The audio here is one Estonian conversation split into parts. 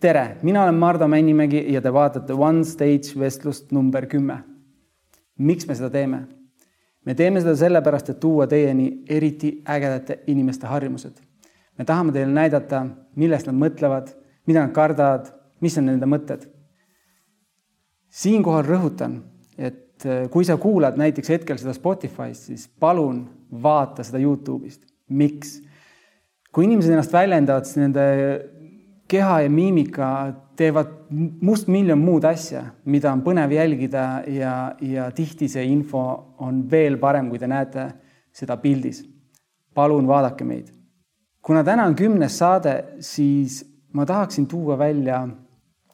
tere, mina olen Mardu Männimägi ja te vaatate One Stage vestlust number kümme. miks me seda teeme? me teeme seda sellepärast, et tuua teieni eriti ägedate inimeste harjumused. me tahame teile näidata, millest nad mõtlevad, mida nad kardavad, mis on nende mõtted. siinkohal rõhutan, et äh, kui sa kuulad näiteks hetkel seda Spotify'st, siis palun vaata seda Youtube'ist. miks? kui inimesed ennast väljendavad, siis nende keha ja miimika teevad mustmiljon muud asja, mida on põnev jälgida ja, ja tihti see info on veel parem, kui te näete seda pildis. palun vaadake meid. kuna täna on kümnes saade, siis ma tahaksin tuua välja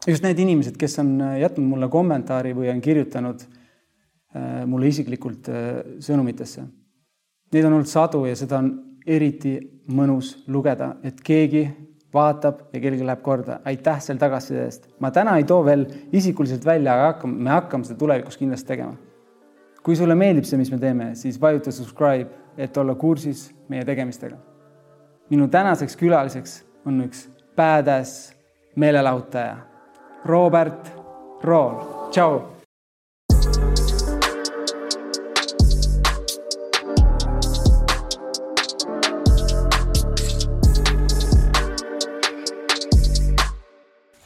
just need inimesed, kes on jätnud mulle kommentaari või on kirjutanud äh, mulle isiklikult äh, sõnumitesse. Neid on olnud sadu ja seda on eriti mõnus lugeda, et keegi vaatab ja kellelgi läheb korda. aitäh selle tagasiside eest. ma täna ei too veel isikuliselt välja, aga hakkame, me hakkame seda tulevikus kindlasti tegema. kui sulle meeldib see, mis me teeme, siis vajuta subscribe, et olla kursis meie tegemistega. minu tänaseks külaliseks on üks badass meelelahutaja, Robert Rool. tšau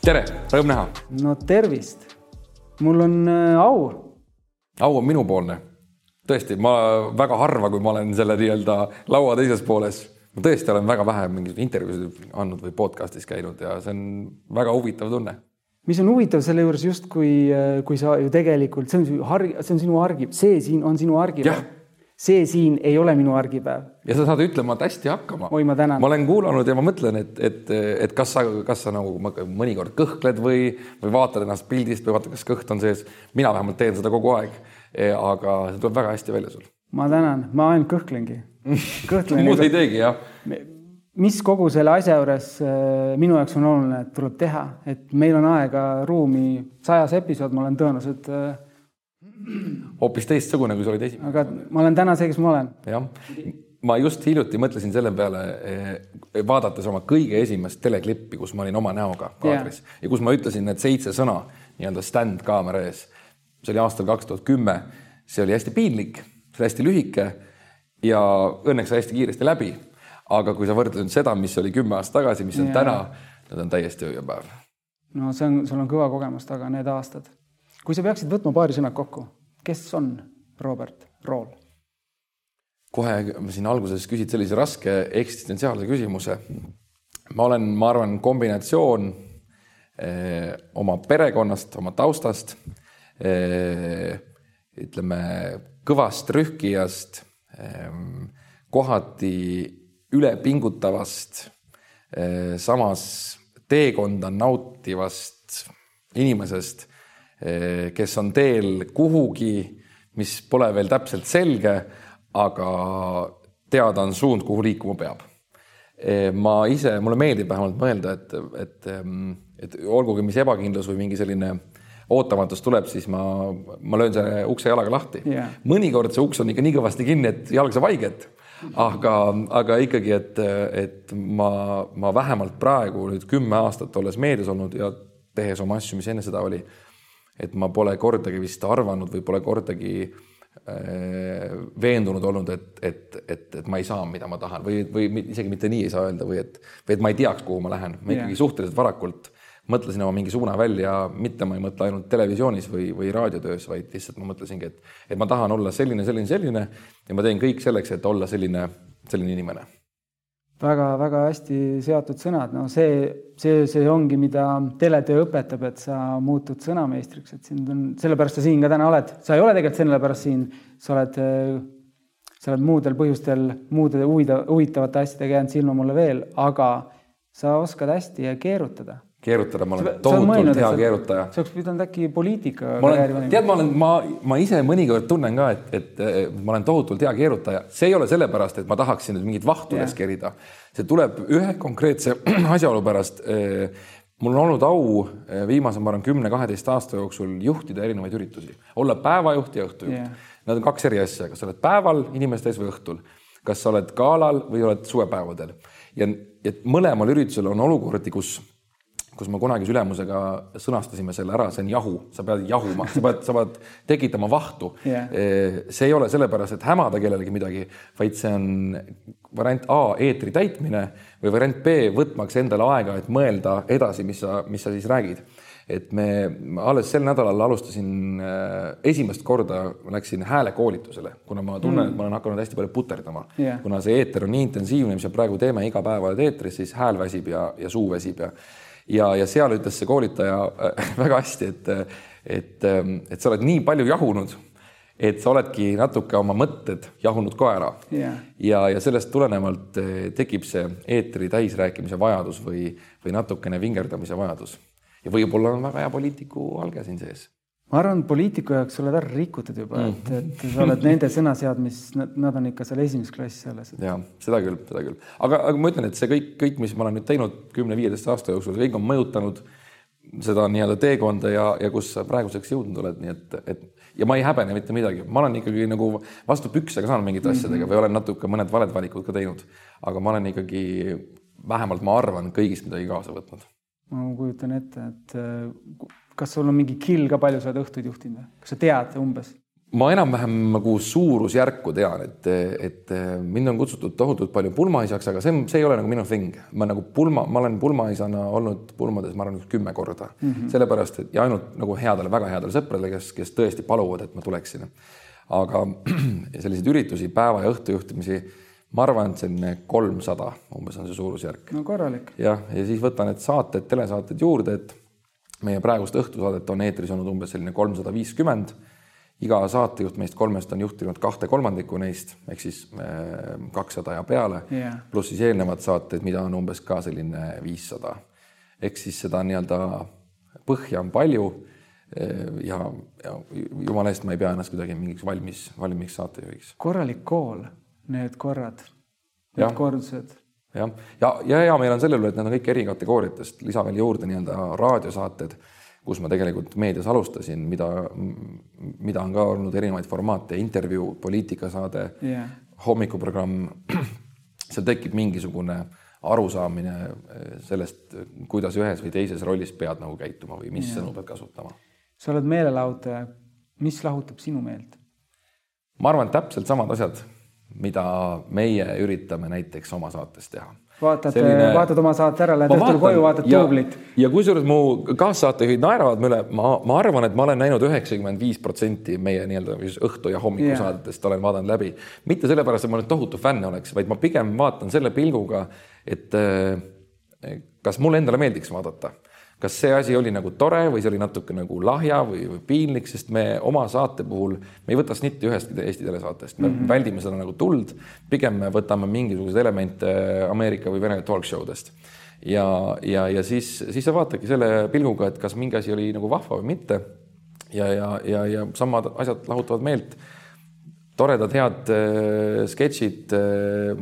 tere, rõõm näha. no tervist. mul on äh, au. au on minupoolne. tõesti, ma väga harva, kui ma olen selle nii-öelda laua teises pooles, ma tõesti olen väga vähe mingeid intervjuusid andnud või podcast'is käinud ja see on väga huvitav tunne mis on huvitav selle juures justkui, äh, kui sa ju tegelikult, see on argi, see on sinu argi, see siin on sinu argipäev see siin ei ole minu argipäev. ja sa saad ütlemata hästi hakkama. oi, ma tänan. ma olen kuulanud ja ma mõtlen, et, et, et kas sa, kas sa nagu mõnikord kõhkled või, või vaatad ennast pildist või vaatad, kas kõht on sees. mina vähemalt teen seda kogu aeg. E, aga see tuleb väga hästi välja sul. ma tänan, ma ainult kõhklengi. kõhklen muud ei teegi, jah mis kogu selle asja juures e, minu jaoks on oluline, et tuleb teha, et meil on aega, ruumi, sajas episood, ma olen tõenäoliselt e, hoopis teistsugune, kui sa olid esimene. aga ma olen täna see, kes ma olen. jah, ma just hiljuti mõtlesin selle peale, eh, vaadates oma kõige esimest teleklippi, kus ma olin oma näoga kaadris yeah. ja kus ma ütlesin need seitse sõna nii-öelda stand kaamera ees. see oli aastal kaks tuhat kümme, see oli hästi piinlik, see oli hästi lühike ja õnneks sai hästi kiiresti läbi. aga kui sa võrdled nüüd seda, mis oli kümme aastat tagasi, mis on yeah. täna, need on täiesti ööpäev. no see on, sul on kõva kogemus taga, need aastad kui sa peaksid võtma paari sõna kokku, kes on Robert Rool? kohe siin alguses küsid sellise raske eksistentsiaalse küsimuse. ma olen, ma arvan, kombinatsioon eh, oma perekonnast, oma taustast eh,, ütleme kõvast rühkijast eh,, kohati ülepingutavast eh,, samas teekonda nautivast inimesest kes on teel kuhugi, mis pole veel täpselt selge, aga teada on suund, kuhu liikuma peab. Eh, ma ise, mulle meeldib vähemalt mõelda, et, et, ehm, et olgugi mis ebakindlus või mingi selline ootamatus tuleb, siis ma, ma löön selle ukse jalaga lahti. Yeah.. mõnikord see uks on ikka nii kõvasti kinni, et jalg saab haiget. Aga, aga ikkagi, et, et ma, ma vähemalt praegu nüüd kümme aastat olles meedias olnud ja tehes oma asju, mis enne seda oli et ma pole kordagi vist arvanud või pole kordagi äh, veendunud olnud, et, et, et, et ma ei saa, mida ma tahan või, või isegi mitte nii ei saa öelda või et, või et ma ei teaks, kuhu ma lähen, ma ikkagi yeah. suhteliselt varakult mõtlesin oma mingi suuna välja, mitte ma ei mõtle ainult televisioonis või, või raadiotöös, vaid lihtsalt ma mõtlesingi, et, et ma tahan olla selline, selline, selline ja ma teen kõik selleks, et olla selline, selline inimene väga-väga hästi seatud sõnad, no see, see, see ongi, mida teletöö õpetab, et sa muutud sõnameistriks, et sind on, sellepärast sa siin ka täna oled, sa ei ole tegelikult sellepärast siin, sa oled, sa oled muudel põhjustel muude huvida, huvitavate asjadega jäänud silma mulle veel, aga sa oskad hästi keerutada keerutada, ma olen tohutult hea keerutaja. sa oleks pidanud äkki poliitika. tead, ma olen, ma, ma ise mõnikord tunnen ka, et, et, et ma olen tohutult hea keerutaja, see ei ole sellepärast, et ma tahaksin nüüd mingit vahtu üles kerida. see tuleb ühe konkreetse asjaolu pärast. mul on olnud au viimase, ma arvan, kümne-kaheteist aasta jooksul juhtida erinevaid üritusi, olla päevajuht ja õhtujuht yeah.. Need on kaks eri asja, kas sa oled päeval inimeste ees või õhtul, kas sa oled galal või oled suvepäevadel ja, et mõlemal üritusel on olukordi, kus kus me kunagise ülemusega sõnastasime selle ära, see on jahu, sa pead jahuma, sa pead, sa pead tekitama vahtu Jah. see ei ole sellepärast, et hämada kellelegi midagi, vaid see on variant A eetri täitmine või variant B võtmaks endale aega, et mõelda edasi, mis sa, mis sa siis räägid. et me alles sel nädalal alustasin äh, esimest korda läksin häälekoolitusele, kuna ma tunnen mm., et ma olen hakanud hästi palju puterdama Jah. kuna see eeter on nii intensiivne, mis me praegu teeme iga päev oled eetris, siis hääl väsib ja, ja suu väsib ja ja, ja seal ütles see koolitaja äh, väga hästi, et, et, et sa oled nii palju jahunud, et sa oledki natuke oma mõtted jahunud ka ära Jah. ja, ja sellest tulenevalt eh, tekib see eetri täisrääkimise vajadus või, või natukene vingerdamise vajadus. ja võib-olla on väga hea poliitiku alge siin sees ma arvan, poliitiku jaoks sa oled ära rikutud juba mm., et, et sa oled nende sõnaseadmis, nad on ikka seal esimeses klassis alles. ja seda küll, seda küll, aga, aga ma ütlen, et see kõik, kõik, mis ma olen nüüd teinud kümne-viieteist aasta jooksul, see kõik on mõjutanud seda nii-öelda teekonda ja, ja kus sa praeguseks jõudnud oled, nii et, et ja ma ei häbene mitte midagi, ma olen ikkagi nagu vastu pükse ka saanud mingite asjadega või olen natuke mõned valed valikud ka teinud, aga ma olen ikkagi vähemalt ma arvan kõigist midagi kaasa võtnud. ma kujutan ette, et kas sul on mingi kill ka, palju sa oled õhtuid juhtinud või? kas sa tead umbes? ma enam-vähem nagu suurusjärku tean, et, et mind on kutsutud tohutult palju pulmaisaks, aga see, see ei ole nagu minu thing. ma nagu pulma, ma olen pulmaisana olnud pulmades, ma arvan, kümme korda mm -hmm. sellepärast, et ja ainult nagu headele, väga headele sõpradele, kes, kes tõesti paluvad, et ma tuleksin. aga selliseid üritusi, päeva ja õhtu juhtimisi, ma arvan, et selline kolmsada umbes on see suurusjärk. no korralik. jah, ja siis võtan need saated, telesaated juurde, et meie praegust õhtusaadet on eetris olnud umbes selline kolmsada viiskümmend. iga saatejuht meist kolmest on juhtinud kahte kolmandikku neist ehk siis kakssada ja peale yeah., pluss siis eelnevad saated, mida on umbes ka selline viissada. ehk siis seda nii-öelda põhja on palju. ja, ja jumala eest, ma ei pea ennast kuidagi mingiks valmis, valmiks saatejuhiks. korralik kool, need korrad, need kordused jah, ja, ja hea meel on selle üle, et need on kõik eri kategooriatest, lisa veel juurde nii-öelda raadiosaated, kus ma tegelikult meedias alustasin, mida, mida on ka olnud erinevaid formaate, intervjuu, poliitikasaade yeah., hommikuprogramm. seal tekib mingisugune arusaamine eh, sellest, kuidas ühes või teises rollis pead nagu käituma või mis yeah. sõnu pead kasutama. sa oled meelelahutaja, mis lahutab sinu meelt? ma arvan, et täpselt samad asjad mida meie üritame näiteks oma saates teha. vaatad Selline..., vaatad oma saate ära, lähed õhtul koju, vaatad duublit. ja kusjuures mu kaassaatejuhid naeravad mulle, ma, ma arvan, et ma olen näinud üheksakümmend viis protsenti meie nii-öelda õhtu ja hommikusaadetest yeah. olen vaadanud läbi. mitte sellepärast, et ma nüüd tohutu fänn oleks, vaid ma pigem vaatan selle pilguga, et eh, kas mulle endale meeldiks vaadata kas see asi oli nagu tore või see oli natuke nagu lahja või, või piinlik, sest me oma saate puhul, me ei võta snitti ühestki Eesti telesaatest, me mm -hmm. väldime seda nagu tuld, pigem me võtame mingisuguseid elemente Ameerika või Vene talk show dest. ja, ja, ja siis, siis sa vaatadki selle pilguga, et kas mingi asi oli nagu vahva või mitte. ja, ja, ja, ja samad asjad lahutavad meelt toredad, head äh, sketšid äh,,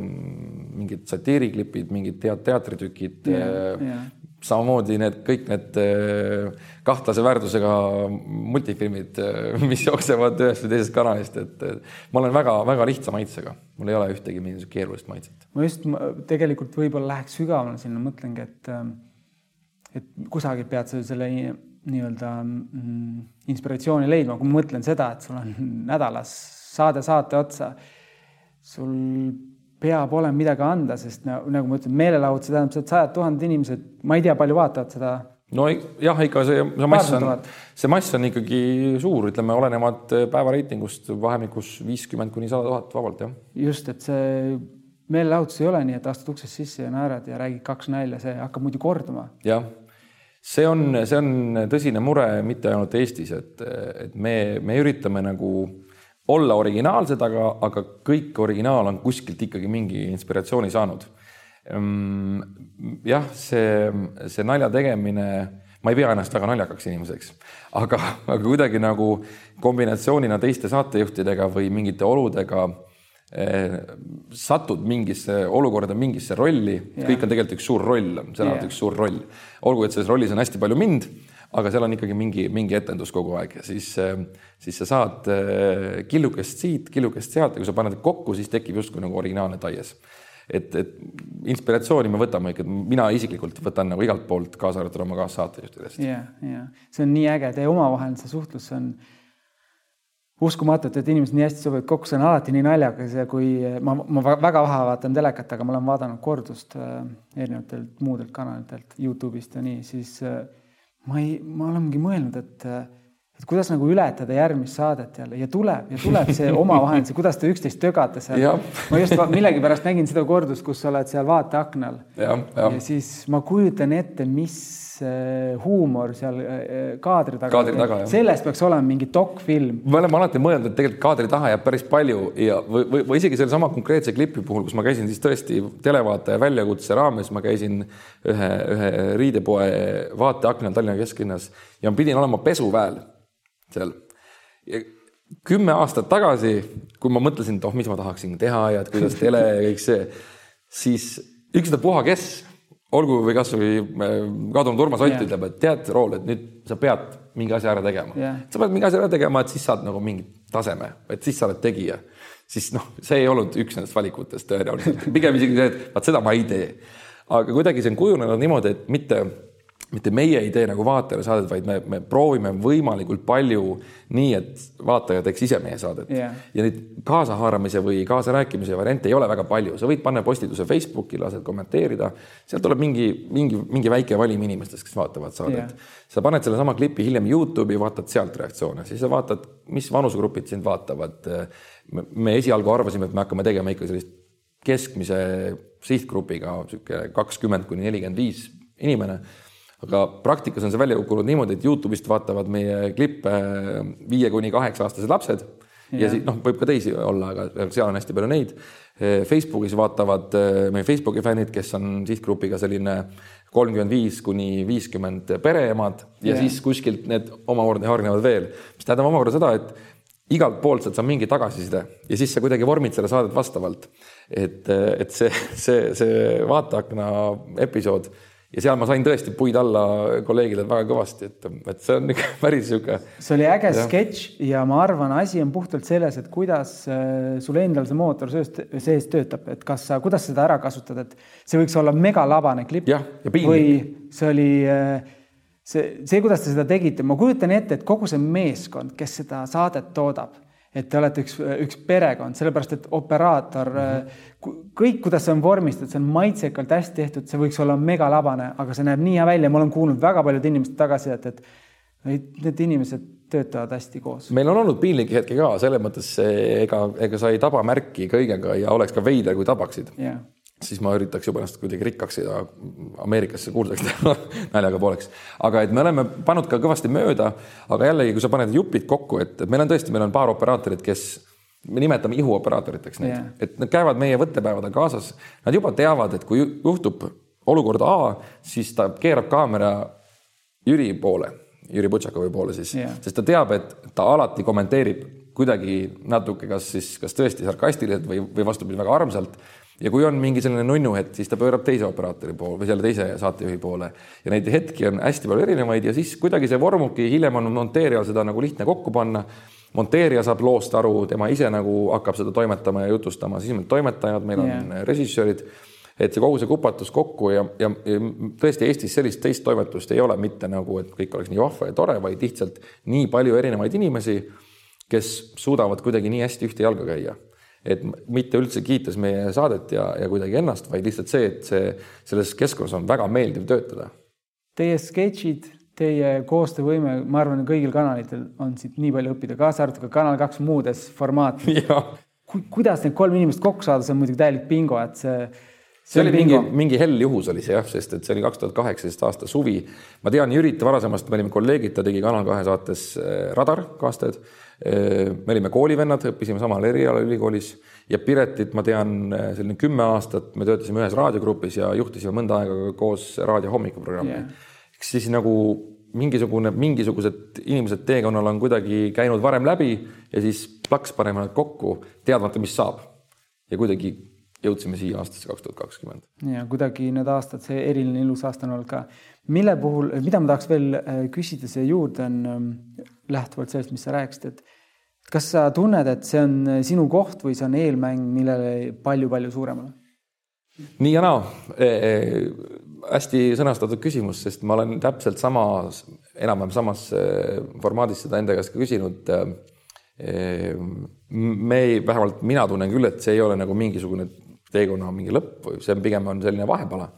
mingid satiiriklipid, mingid head teatritükid yeah,, äh, yeah samamoodi need kõik need äh, kahtlase väärtusega multifilmid, äh, mis jooksevad ühest või teisest kanalist, et ma olen väga-väga lihtsa maitsega, mul ei ole ühtegi mingisugust keerulist maitset. ma just ma tegelikult võib-olla läheks sügavamale sinna, mõtlengi, et ähm, et kusagilt pead sa selle nii-öelda mm, inspiratsiooni leidma, kui ma mõtlen seda, et sul on nädalas saade saate otsa, sul peab olema midagi anda, sest nagu ma ütlen, meelelahutus, see tähendab et sajad tuhanded inimesed, ma ei tea, palju vaatavad seda. no jah, ikka see, see mass on, see mass on ikkagi suur, ütleme, olenevad päeva reitingust vahemikus viiskümmend kuni sada tuhat vabalt, jah. just, et see meelelahutus ei ole nii, et astud uksest sisse ja naerad ja räägid kaks nalja, see hakkab muidu korduma. jah, see on, see on tõsine mure mitte ainult Eestis, et, et me, me üritame nagu olla originaalsed, aga, aga kõik originaal on kuskilt ikkagi mingi inspiratsiooni saanud. Ehm, jah, see, see nalja tegemine, ma ei pea ennast väga naljakaks inimeseks, aga, aga kuidagi nagu kombinatsioonina teiste saatejuhtidega või mingite oludega eh, satud mingisse olukorda, mingisse rolli kõik on tegelikult üks suur roll, see on yeah. üks suur roll. olgu, et selles rollis on hästi palju mind aga seal on ikkagi mingi, mingi etendus kogu aeg siis, äh, siis sa saad äh, killukest siit, killukest sealt ja kui sa paned kokku, siis tekib justkui nagu originaalne taies. et, et inspiratsiooni me võtame ikka, mina isiklikult võtan nagu igalt poolt, kaasa arvatud oma kaassaatejuhtidest. ja, ja see on nii äge, teie omavaheline see suhtlus on uskumatut, et inimesed nii hästi sobivad kokku, see on alati nii naljakas ja kui ma, ma väga vähe vaatan telekat, aga ma olen vaadanud kordust äh, erinevatelt muudelt kanalitelt, Youtube'ist ja nii, siis äh, ma ei, ma olengi mõelnud, et et kuidas nagu ületada järgmist saadet jälle ja tuleb ja tuleb see omavaheline, see, kuidas te üksteist tögate seal. ma just millegipärast nägin seda kordust, kus sa oled seal vaateaknal. ja. ja siis ma kujutan ette, mis äh, huumor seal äh, kaadri taga. kaadri taga, sellest peaks olema mingi dokfilm. me oleme alati mõelnud, et tegelikult kaadri taha jääb päris palju ja või, või, või isegi sellesama konkreetse klipi puhul, kus ma käisin siis tõesti televaataja väljakutse raames, ma käisin ühe, ühe riidepoe vaateaknal Tallinna kesklinnas ja ma pidin olema pesuväel seal. kümme aastat tagasi, kui ma mõtlesin, et oh, mis ma tahaksin teha ja et kuidas tele ja kõik see, siis ükstapuha, kes, olgu või kasvõi äh, kadunud Urmas Ott yeah. ütleb, et tead, Rool, et nüüd sa pead mingi asja ära tegema yeah.. sa pead mingi asja ära tegema, et siis saad nagu mingi taseme, et siis sa oled tegija. siis noh, see ei olnud üks nendest valikutest tõenäoliselt, pigem isegi see, et vaat seda ma ei tee. aga kuidagi see on kujunenud niimoodi, et mitte mitte meie ei tee nagu vaatajale saadet, vaid me, me proovime võimalikult palju nii, et vaataja teeks ise meie saadet. Yeah.. ja neid kaasahaaramise või kaasarääkimise variante ei ole väga palju, sa võid panna postituse Facebooki, lased kommenteerida, sealt tuleb mingi, mingi, mingi väike valim inimestest, kes vaatavad saadet. Yeah.. sa paned sellesama klipi hiljem Youtube'i, vaatad sealt reaktsioone, siis sa vaatad, mis vanusegrupid sind vaatavad. me esialgu arvasime, et me hakkame tegema ikka sellist keskmise sihtgrupiga, niisugune kakskümmend kuni nelikümmend viis inimene aga praktikas on see välja kukkunud niimoodi, et Youtube'ist vaatavad meie klippe viie kuni kaheksa aastased lapsed. Ja, ja siis noh, võib ka teisi olla, aga seal on hästi palju neid. Facebookis vaatavad eh, meie Facebooki fännid, kes on sihtgrupiga selline kolmkümmend viis kuni viiskümmend pereemad. Ja, ja siis kuskilt need omakorda hargnevad veel, mis tähendab omakorda seda, et igalt poolt sealt saab mingi tagasiside ja siis sa kuidagi vormid selle saadet vastavalt. et, et see, see, see vaateakna episood ja seal ma sain tõesti puid alla kolleegidelt väga kõvasti, et, et see on ikka päris niisugune. see oli äge sketš ja ma arvan, asi on puhtalt selles, et kuidas äh, sul endal see mootor sööst, sees töötab, et kas sa, kuidas seda ära kasutad, et see võiks olla megalabane klipp. või see oli äh, see, see, kuidas te seda tegite, ma kujutan ette, et kogu see meeskond, kes seda saadet toodab et te olete üks, üks perekond, sellepärast et operaator mm, -hmm. kõik, kuidas see on vormistatud, see on maitsekalt hästi tehtud, see võiks olla megalabane, aga see näeb nii hea välja, ma olen kuulnud väga paljude inimeste tagasisidet, et need inimesed töötavad hästi koos. meil on olnud piinlikke hetki ka selles mõttes, ega, ega sa ei taba märki kõigega ja oleks ka veider, kui tabaksid yeah siis ma üritaks juba ennast kuidagi rikkaks ja Ameerikasse kuulsaks teha naljaga pooleks. aga et me oleme pannud ka kõvasti mööda, aga jällegi, kui sa paned jupid kokku, et meil on tõesti, meil on paar operaatorit, kes me nimetame ihuoperaatoriteks neid yeah., et nad käivad meie võttepäevadel kaasas, nad juba teavad, et kui juhtub olukord A, siis ta keerab kaamera Jüri poole, Jüri Butšakovi poole siis yeah., sest ta teab, et ta alati kommenteerib kuidagi natuke, kas siis, kas tõesti sarkastiliselt või, või vastupidi, väga armsalt ja kui on mingi selline nunnuhetk, siis ta pöörab teise operaatori poole või selle teise saatejuhi poole ja neid hetki on hästi palju erinevaid ja siis kuidagi see vormubki, hiljem on monteerijal seda nagu lihtne kokku panna. monteerija saab loost aru, tema ise nagu hakkab seda toimetama ja jutustama, siis on meil toimetajad, meil on yeah. režissöörid et see kogu see kupatus kokku ja, ja, ja tõesti Eestis sellist teist toimetust ei ole mitte nagu, et kõik oleks nii vahva ja tore, vaid lihtsalt nii palju erinevaid inimesi, kes suudavad kuidagi nii hästi ühte jalga käia et mitte üldse kiites meie saadet ja, ja kuidagi ennast, vaid lihtsalt see, et see selles keskkonnas on väga meeldiv töötada. Teie sketšid, teie koostöövõime, ma arvan, kõigil kanalitel on siit nii palju õppida, kaasa arvatud ka Kanal kaks muudes formaatides. Ku, kuidas need kolm inimest kokku saada, see on muidugi täielik bingo, et see see oli mingi, mingi hell juhus oli see jah, sest et see oli kaks tuhat kaheksateist aasta suvi. ma tean Jürit varasemast, me olime kolleegid, ta tegi Kanal kahe saates äh, Radar kaastajad me olime koolivennad, õppisime samal erialal ülikoolis ja Piretit ma tean selline kümme aastat, me töötasime ühes raadiogrupis ja juhtisime mõnda aega koos raadio hommikuprogrammi yeah.. eks siis nagu mingisugune, mingisugused inimesed teekonnal on kuidagi käinud varem läbi ja siis plaks paneme nad kokku, teadmata, mis saab. ja kuidagi jõudsime siia aastasse kaks tuhat kakskümmend. ja kuidagi need aastad, see eriline ilus aasta on olnud ka. mille puhul, mida ma tahaks veel äh, küsida siia juurde, on ähm, lähtuvalt sellest, mis sa rääkisid, et kas sa tunned, et see on sinu koht või see on eelmäng millele palju-palju suuremale? nii ja naa e,. E, hästi sõnastatud küsimus, sest ma olen täpselt samas, enam-vähem samas e, formaadis seda enda käest ka küsinud e,. me ei, vähemalt mina tunnen küll, et see ei ole nagu mingisugune teekonna mingi lõpp või see on pigem on selline vahepala.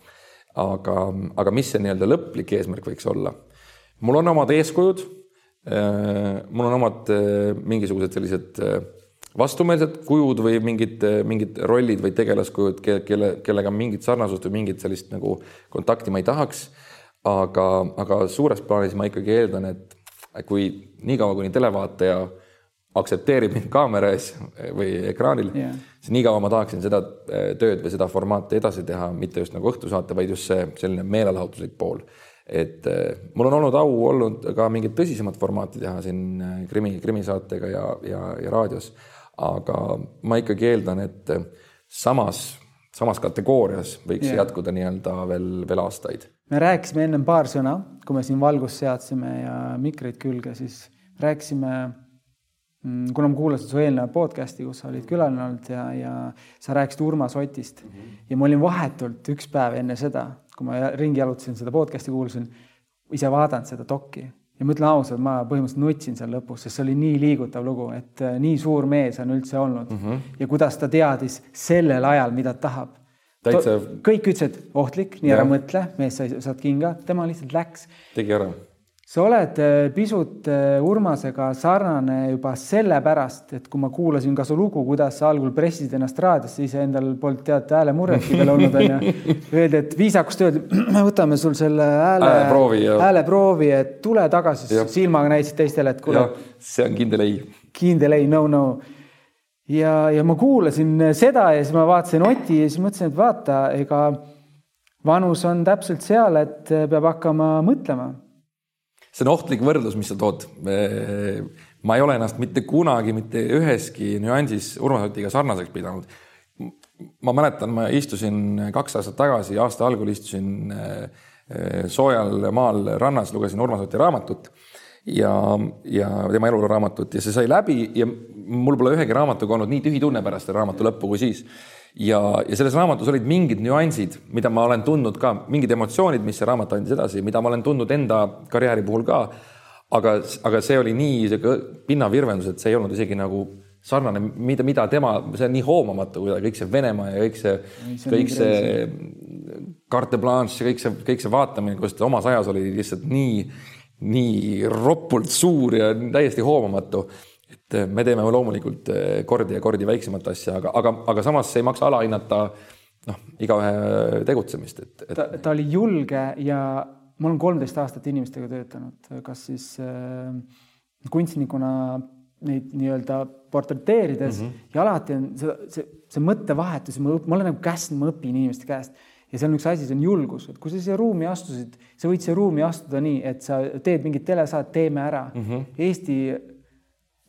aga, aga mis see nii-öelda lõplik eesmärk võiks olla? mul on omad eeskujud. Mul on omad mingisugused sellised vastumeelsed kujud või mingid, mingid rollid või tegelaskujud, kelle, kellega mingit sarnasust või mingit sellist nagu kontakti ma ei tahaks. aga, aga suures plaanis ma ikkagi eeldan, et kui niikaua, kuni televaataja aktsepteerib mind kaamera ees või ekraanil yeah., siis niikaua ma tahaksin seda äh, tööd või seda formaati edasi teha, mitte just nagu õhtusaate, vaid just see selline meelelahutuslik pool. Et äh, mul on olnud au olnud ka mingit tõsisemat formaati teha siin äh, krimi, krimisaatega ja, ja, ja raadios aga ma ikkagi eeldan, et samas, samas kategoorias võiks yeah. jätkuda nii-öelda veel, veel aastaid. me rääkisime ennem paar sõna, kui me siin valgust seadsime ja mikreid külge, siis rääkisime, mm, kuna ma kuulasin su eelneva podcast'i, kus sa olid külaline olnud ja, ja sa rääkisid Urmas Otist mm -hmm. ja ma olin vahetult üks päev enne seda, kui ma ringi jalutasin seda podcast'i kuulasin, ise vaadanud seda dokki ja ma ütlen ausalt, ma põhimõtteliselt nutsin seal lõpus, sest see oli nii liigutav lugu, et äh, nii suur mees on üldse olnud mm -hmm. ja kuidas ta teadis sellel ajal, mida ta tahab. Täitsa... kõik ütlesid ohtlik, nii ära mõtle, mees, sa saad kinga, tema lihtsalt läks. tegi ära sa oled äh, pisut äh, Urmasega sarnane juba sellepärast, et kui ma kuulasin ka su lugu, kuidas sa algul pressisid ennast raadiosse, iseendal polnud tead häälemurretki veel olnud onju. Öeldi, et viisakust öeldi, me võtame sul selle hääle, hääleproovi, et tule tagasi, silmaga näitasid teistele, et kuule. see on kindel ei. kindel ei, no, no. ja, ja ma kuulasin seda ja siis ma vaatasin Oti ja siis mõtlesin, et vaata, ega vanus on täpselt seal, et peab hakkama mõtlema see on ohtlik võrdlus, mis sa tood. ma ei ole ennast mitte kunagi mitte üheski nüansis Urmas Otiga sarnaseks pidanud. ma mäletan, ma istusin kaks aastat tagasi, aasta algul istusin eh, soojal maal rannas, lugesin Urmas Oti raamatut ja, ja tema eluloo raamatut ja see sai läbi ja mul pole ühegi raamatuga olnud nii tühi tunne pärast selle raamatu lõppu kui siis ja, ja selles raamatus olid mingid nüansid, mida ma olen tundnud ka, mingid emotsioonid, mis see raamat andis edasi, mida ma olen tundnud enda karjääri puhul ka. aga, aga see oli nii sihuke pinnavirvendus, et see ei olnud isegi nagu sarnane, mida, mida tema, see on nii hoomamatu, kõik see Venemaa ja kõik see, kõik see carte blanche ja kõik see, kõik see vaatamine, kuidas ta omas ajas oli lihtsalt nii, nii ropult suur ja täiesti hoomamatu me teeme loomulikult eh, kordi ja kordi väiksemat asja, aga, aga, aga samas ei maksa alahinnata noh, igaühe tegutsemist, et, et.... ta, ta oli julge ja ma olen kolmteist aastat inimestega töötanud, kas siis äh, kunstnikuna neid nii-öelda portreteerides mm -hmm. ja alati on see, see, see mõttevahetus, ma, ma olen nagu käsn, ma õpin inimeste käest ja seal on üks asi, see on julgus, et kui sa siia ruumi astusid, sa võid siia ruumi astuda nii, et sa teed mingit telesaadet, teeme ära mm. -hmm. Eesti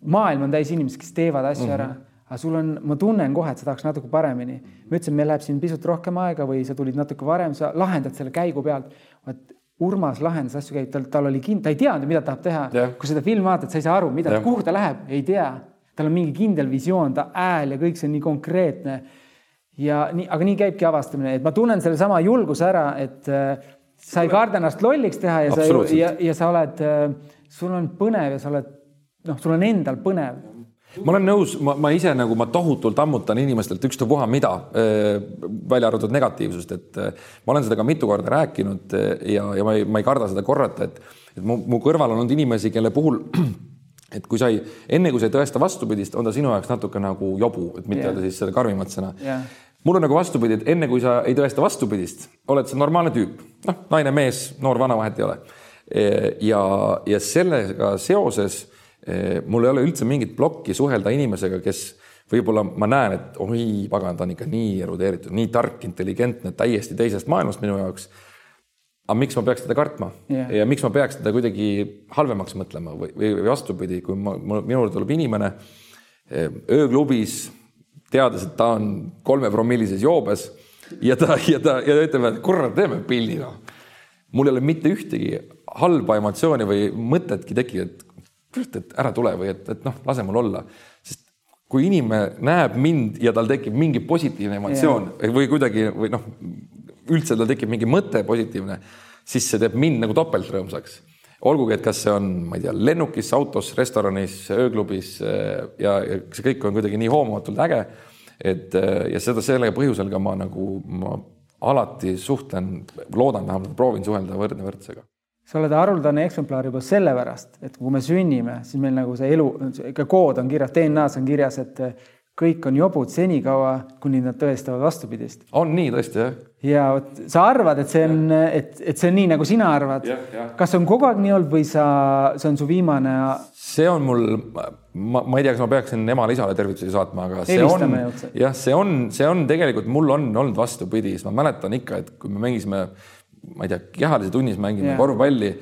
maailm on täis inimesi, kes teevad asju mm -hmm. ära, aga sul on, ma tunnen kohe, et sa tahaks natuke paremini. ma ütlesin, meil läheb siin pisut rohkem aega või sa tulid natuke varem, sa lahendad selle käigu pealt. vot Urmas lahendas asju, käib, tal, tal oli kind-, ta ei teadnud, mida ta tahab teha yeah.. kui seda filmi vaatad, sa ei saa aru, mida yeah., kuhu ta läheb, ei tea. tal on mingi kindel visioon, ta hääl ja kõik see on nii konkreetne. ja nii, aga nii käibki avastamine, et ma tunnen sellesama julguse ära, et äh, sa ei karda ennast lolliks teha ja sa, ja, ja sa oled äh,, sul on põnev ja sa oled noh, sul on endal põnev ma olen nõus, ma, ma ise nagu ma tohutult ammutan inimestelt ükstapuha mida, välja arvatud negatiivsust, et ma olen seda ka mitu korda rääkinud ja, ja ma ei, ma ei karda seda korrata, et, et mu, mu kõrval on olnud inimesi, kelle puhul et kui sa ei, enne kui sa ei tõesta vastupidist, on ta sinu jaoks natuke nagu jobu, et mitte öelda yeah. siis seda karmimat sõna yeah. mul on nagu vastupidi, et enne kui sa ei tõesta vastupidist, oled sa normaalne tüüp, noh, naine, mees, noor, vana, vahet ei ole. ja, ja sellega seoses Eh, mul ei ole üldse mingit plokki suhelda inimesega, kes võib-olla ma näen, et oi pagan, ta on ikka nii erudeeritud, nii tark, intelligentne, täiesti teisest maailmast minu jaoks. aga miks ma peaks teda kartma yeah. ja miks ma peaks teda kuidagi halvemaks mõtlema või, või vastupidi, kui ma, minu juurde tuleb inimene ööklubis, teades, et ta on kolmepromillises joobes ja ta ja ta ja ta ütleb, et kurat, teeme pildi noh. mul ei ole mitte ühtegi halba emotsiooni või mõtetki tekkinud, et et ära tule või et, et noh, lase mul olla. sest kui inimene näeb mind ja tal tekib mingi positiivne emotsioon yeah. või kuidagi või noh, üldse tal tekib mingi mõte positiivne, siis see teeb mind nagu topelt rõõmsaks. olgugi, et kas see on, ma ei tea, lennukis, autos, restoranis, ööklubis äh, ja, ja see kõik on kuidagi nii hoomamatult äge. et äh, ja seda selle põhjusel ka ma nagu, ma alati suhtlen, loodan vähemalt, proovin suhelda võrdne võrdsega sa oled haruldane eksemplar juba sellepärast, et kui me sünnime, siis meil nagu see elu, ikka kood on kirjas, DNA-s on kirjas, et kõik on jobud senikaua, kuni nad tõestavad vastupidist. on nii tõesti, jah? ja vot sa arvad, et see on, et, et see on nii, nagu sina arvad. kas on kogu aeg nii olnud või sa, see on su viimane? see on mul, ma, ma ei tea, kas ma peaksin emale-isale tervitusi saatma, aga see Helistame on, jah, see on, see on tegelikult, mul on olnud vastupidi, sest ma mäletan ikka, et kui me mängisime ma ei tea, kehalise tunnis mängime yeah. korvpalli,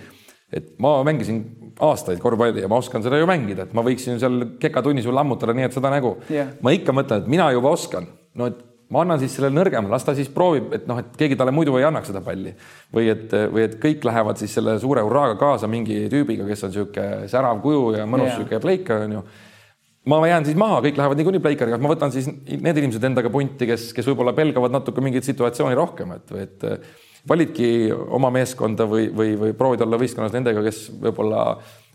et ma mängisin aastaid korvpalli ja ma oskan seda ju mängida, et ma võiksin seal kekatunnis ju lammutada nii, et seda nägu. Yeah.. ma ikka mõtlen, et mina juba oskan, no et ma annan siis sellele nõrgemale, las ta siis proovib, et noh, et keegi talle muidu ei annaks seda palli. Või et, või et kõik lähevad siis selle suure hurraaga kaasa mingi tüübiga, kes on niisugune särav kuju ja mõnus niisugune yeah. pleika onju. Ma jään siis maha, kõik lähevad niikuinii pleikariga, ma võtan siis need inimesed endaga punti, kes, kes võib-olla pelgavad natuke mingit situatsiooni rohkem, et, et validki oma meeskonda või, või, või proovid olla võistkonnas nendega, kes võib-olla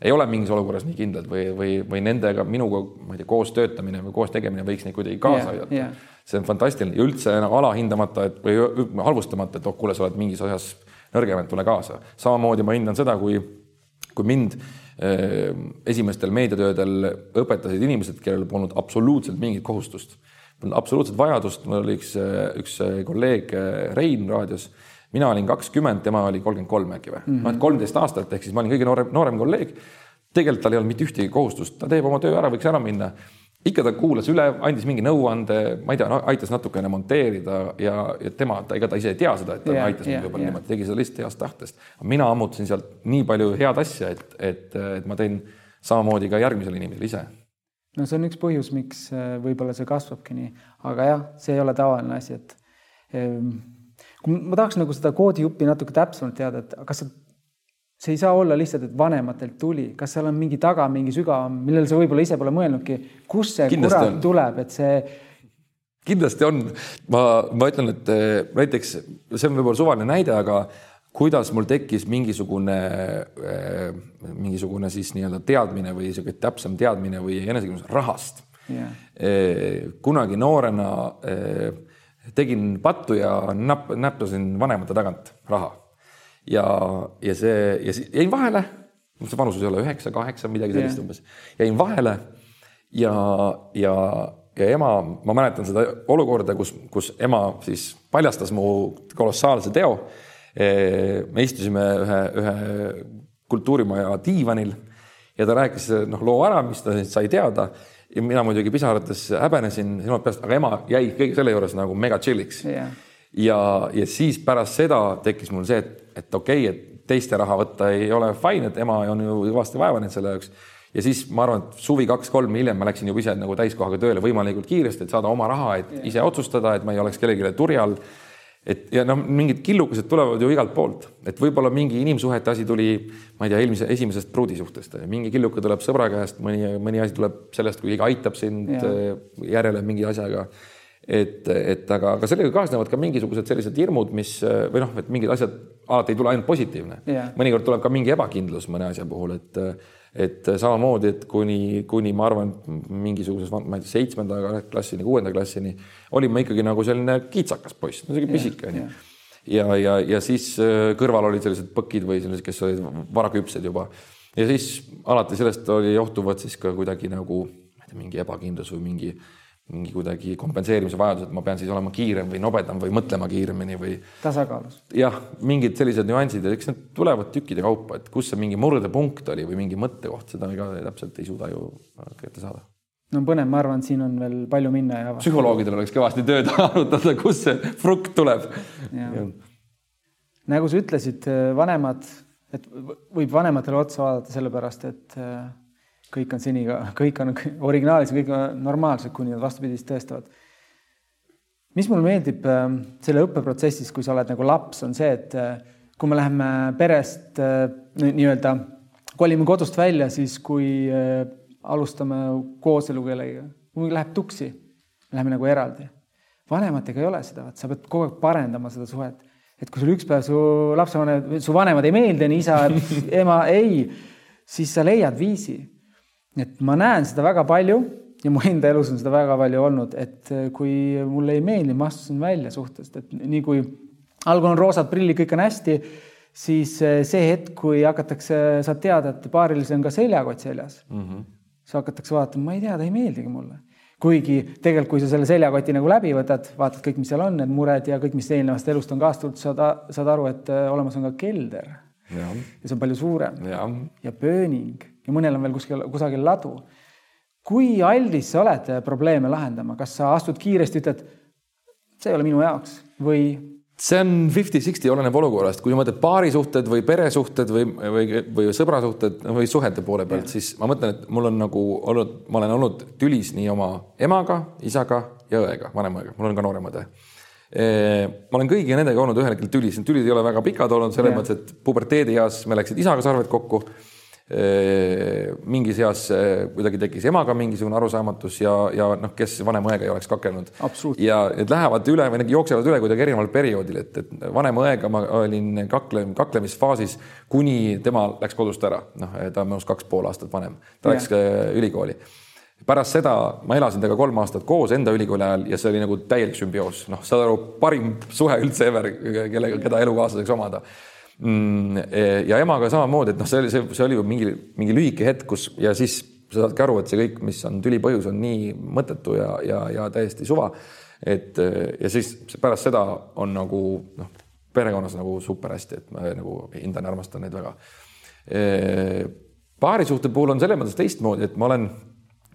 ei ole mingis olukorras nii kindlad või, või, või nendega minuga, ma ei tea, koos töötamine või koos tegemine võiks neid kuidagi kaasa yeah, aidata. yeah.. see on fantastiline. Ja üldse nagu alahindamata, et või halvustamata, et oh, kuule, sa oled mingis asjas nõrgem, et tule kaasa. samamoodi ma hindan seda, kui, kui mind eh, esimestel meediatöödel õpetasid inimesed, kellel polnud absoluutselt mingit kohustust, absoluutset vajadust, mul oli üks, üks kolleeg Rein raadios mina olin kakskümmend, tema oli kolmkümmend kolm äkki või mm -hmm., noh et kolmteist aastat, ehk siis ma olin kõige noorem, noorem kolleeg. tegelikult tal ei olnud mitte ühtegi kohustust, ta teeb oma töö ära, võiks ära minna. ikka ta kuulas üle, andis mingi nõuande, ma ei tea no,, aitas natukene monteerida ja, ja tema, ta ega ta ise ei tea seda, et ta yeah, aitas yeah, võib-olla yeah. niimoodi, tegi seda lihtsalt heast tahtest. mina ammutasin sealt nii palju head asja, et, et, et ma teen samamoodi ka järgmisele inimesele ise no see on üks põhjus, miks äh, võib-olla see kasvabki nii, aga jah, see ei ole tavaline asi, et ehm, ma tahaks nagu seda koodijuppi natuke täpsemalt teada, et kas sa, see ei saa olla lihtsalt, et vanematelt tuli, kas seal on mingi taga mingi sügavam, millele sa võib-olla ise pole mõelnudki, kust see Kindlasti kurat on. tuleb, et see kindlasti on, ma, ma ütlen, et eh, näiteks see on võib-olla suvaline näide, aga kuidas mul tekkis mingisugune, eh, mingisugune siis nii-öelda teadmine või niisugune täpsem teadmine või enesekindlus rahast. Yeah.. Eh, kunagi noorena tegin pattu ja näpp, näppasin vanemate tagant raha. ja, ja see ja jäin vahele, see vanus ei ole üheksa, kaheksa, midagi sellist yeah. umbes, jäin vahele ja, ja, ja ema, ma mäletan seda olukorda, kus, kus ema siis paljastas mu kolossaalse teo. me istusime ühe, ühe kultuurimaja diivanil ja ta rääkis noh, loo ära, mis ta sai teada ja mina muidugi pisarates häbenesin silmad peast, aga ema jäi kõige selle juures nagu mega chill'iks yeah.. ja, ja siis pärast seda tekkis mul see, et, et okei okay,, et teiste raha võtta ei ole fine, et ema on ju kõvasti vaeva näinud selle jaoks. ja siis ma arvan, et suvi kaks-kolm hiljem ma läksin juba ise nagu täiskohaga tööle võimalikult kiiresti, et saada oma raha, et yeah. ise otsustada, et ma ei oleks kellelegi turjal et ja noh, mingid killukesed tulevad ju igalt poolt, et võib-olla mingi inimsuhete asi tuli, ma ei tea, eelmise, esimesest pruudisuhtest, mingi killuke tuleb sõbra käest, mõni, mõni asi tuleb sellest, kui keegi aitab sind ja. Eh, järele mingi asjaga. et, et aga, aga sellega kaasnevad ka mingisugused sellised hirmud, mis või noh, et mingid asjad alati ei tule ainult positiivne. mõnikord tuleb ka mingi ebakindlus mõne asja puhul, et et samamoodi, et kuni, kuni ma arvan, mingisuguses, ma ei tea, seitsmenda klassini, kuuenda klassini olin ma ikkagi nagu selline kitsakas poiss, no selline pisike onju. ja, ja, ja, ja siis äh, kõrval olid sellised põkid või sellised, kes olid varaküpsed juba. ja siis alati sellest oli johtuvad siis ka kuidagi nagu, ma ei tea, mingi ebakindlus või mingi mingi kuidagi kompenseerimise vajadus, et ma pean siis olema kiirem või nobedam või mõtlema kiiremini või. tasakaalus. jah, mingid sellised nüansid ja eks need tulevad tükkide kaupa, et kus see mingi murdepunkt oli või mingi mõttekoht, seda ka täpselt ei suuda ju kätte saada. no põnev, ma arvan, et siin on veel palju minna ja. psühholoogidel oleks kõvasti tööd arutada, kust see frukt tuleb. nagu sa ütlesid, vanemad, et võib vanematele otsa vaadata sellepärast, et kõik on seniga, kõik on originaalis, kõik on normaalsed, kuni nad vastupidist tõestavad. mis mulle meeldib äh, selle õppeprotsessis, kui sa oled nagu laps, on see, et äh, kui me läheme perest äh, nii-öelda, kolime kodust välja, siis kui alustame kooselu kellegagi, mul läheb tuksi, läheme nagu eraldi. vanematega ei ole seda, vaat sa pead kogu aeg parendama seda suhet. et kui sul üks päev su lapsevanemad, su vanemad ei meeldi, nii isa, ema ei, siis sa leiad viisi. Et ma näen seda väga palju ja mu enda elus on seda väga palju olnud, et kui mulle ei meeldi, ma astusin välja suhtest, et nii kui algul on roosad prillid, kõik on hästi, siis see hetk, kui hakatakse, saad teada, et paarilisel on ka seljakott seljas mm, -hmm. siis hakatakse vaatama, ma ei tea, ta ei meeldigi mulle. Kuigi tegelikult, kui sa selle seljakoti nagu läbi võtad, vaatad kõik, mis seal on, need mured ja kõik, mis eelnevast elust on kaasa tulnud, saad, saad aru, et äh, olemas on ka kelder. ja see on palju suurem. Ja, ja pööning ja mõnel on veel kuskil kusagil ladu. kui aldis sa oled probleeme lahendama, kas sa astud kiiresti, ütled, see ei ole minu jaoks või? See on fifty-sixty, oleneb olukorrast, kui mõtled paarisuhted või peresuhted või, või, või sõbrasuhted või suhete poole pealt, siis ma mõtlen, et mul on nagu olnud, ma olen olnud tülis nii oma emaga, isaga ja õega, vanema õega, mul on ka noorem õde. ma olen kõigi nendega olnud ühel hetkel tülis, need tülid ei ole väga pikad olnud selles mõttes, et puberteedieas me läksid isaga sarved kokku mingis eas kuidagi tekkis emaga mingisugune arusaamatus ja, ja noh, kes vanema õega ei oleks kakelnud. ja need lähevad üle või need jooksevad üle kuidagi erineval perioodil, et, et vanema õega ma olin kakle, kaklemisfaasis, kuni tema läks kodust ära, noh, ta on minust kaks pool aastat vanem, ta läks yeah. ülikooli. Pärast seda ma elasin temaga kolm aastat koos enda ülikooli ajal ja see oli nagu täielik sümbioos, noh, saad aru, parim suhe üldse ever, kellega, keda elukaaslaseks omada ja emaga samamoodi, et noh, see oli, see, see oli ju mingi, mingi lühike hetk, kus ja siis sa saadki aru, et see kõik, mis on tüli põhjus, on nii mõttetu ja, ja, ja täiesti suva. et ja siis pärast seda on nagu noh, perekonnas nagu super hästi, et ma nagu hindan armastan neid väga. E, paarisuhte puhul on selles mõttes teistmoodi, et ma olen,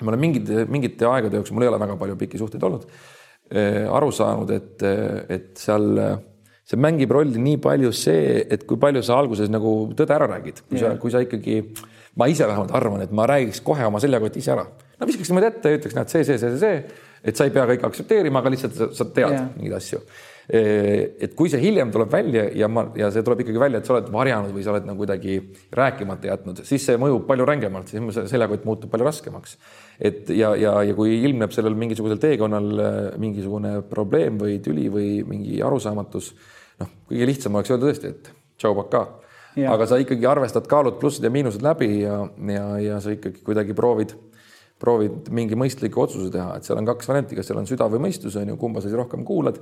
ma olen mingite, mingite aegade jooksul, mul ei ole väga palju pikki suhteid olnud, e, aru saanud, et, et seal see mängib rolli nii palju see, et kui palju sa alguses nagu tõde ära räägid, kui yeah. sa, kui sa ikkagi, ma ise vähemalt arvan, et ma räägiks kohe oma seljakoti ise ära. no viskaks niimoodi ette ja ütleks, näed see, see, see, see, et sa ei pea kõike aktsepteerima, aga lihtsalt sa, sa tead yeah. mingeid asju. et kui see hiljem tuleb välja ja ma, ja see tuleb ikkagi välja, et sa oled varjanud või sa oled nagu kuidagi rääkimata jätnud, siis see mõjub palju rängemalt, siis seljakott muutub palju raskemaks. et ja, ja, ja kui ilmneb sellel mingisugusel teekonnal mingisugune probleem või tüli või mingi arusaamatus noh, kõige lihtsam oleks öelda tõesti, et tšau, pakaa. aga sa ikkagi arvestad kaalud plussid ja miinused läbi ja, ja, ja sa ikkagi kuidagi proovid, proovid mingi mõistliku otsuse teha, et seal on kaks varianti, kas seal on süda või mõistus on ju, kumba sa siis rohkem kuulad.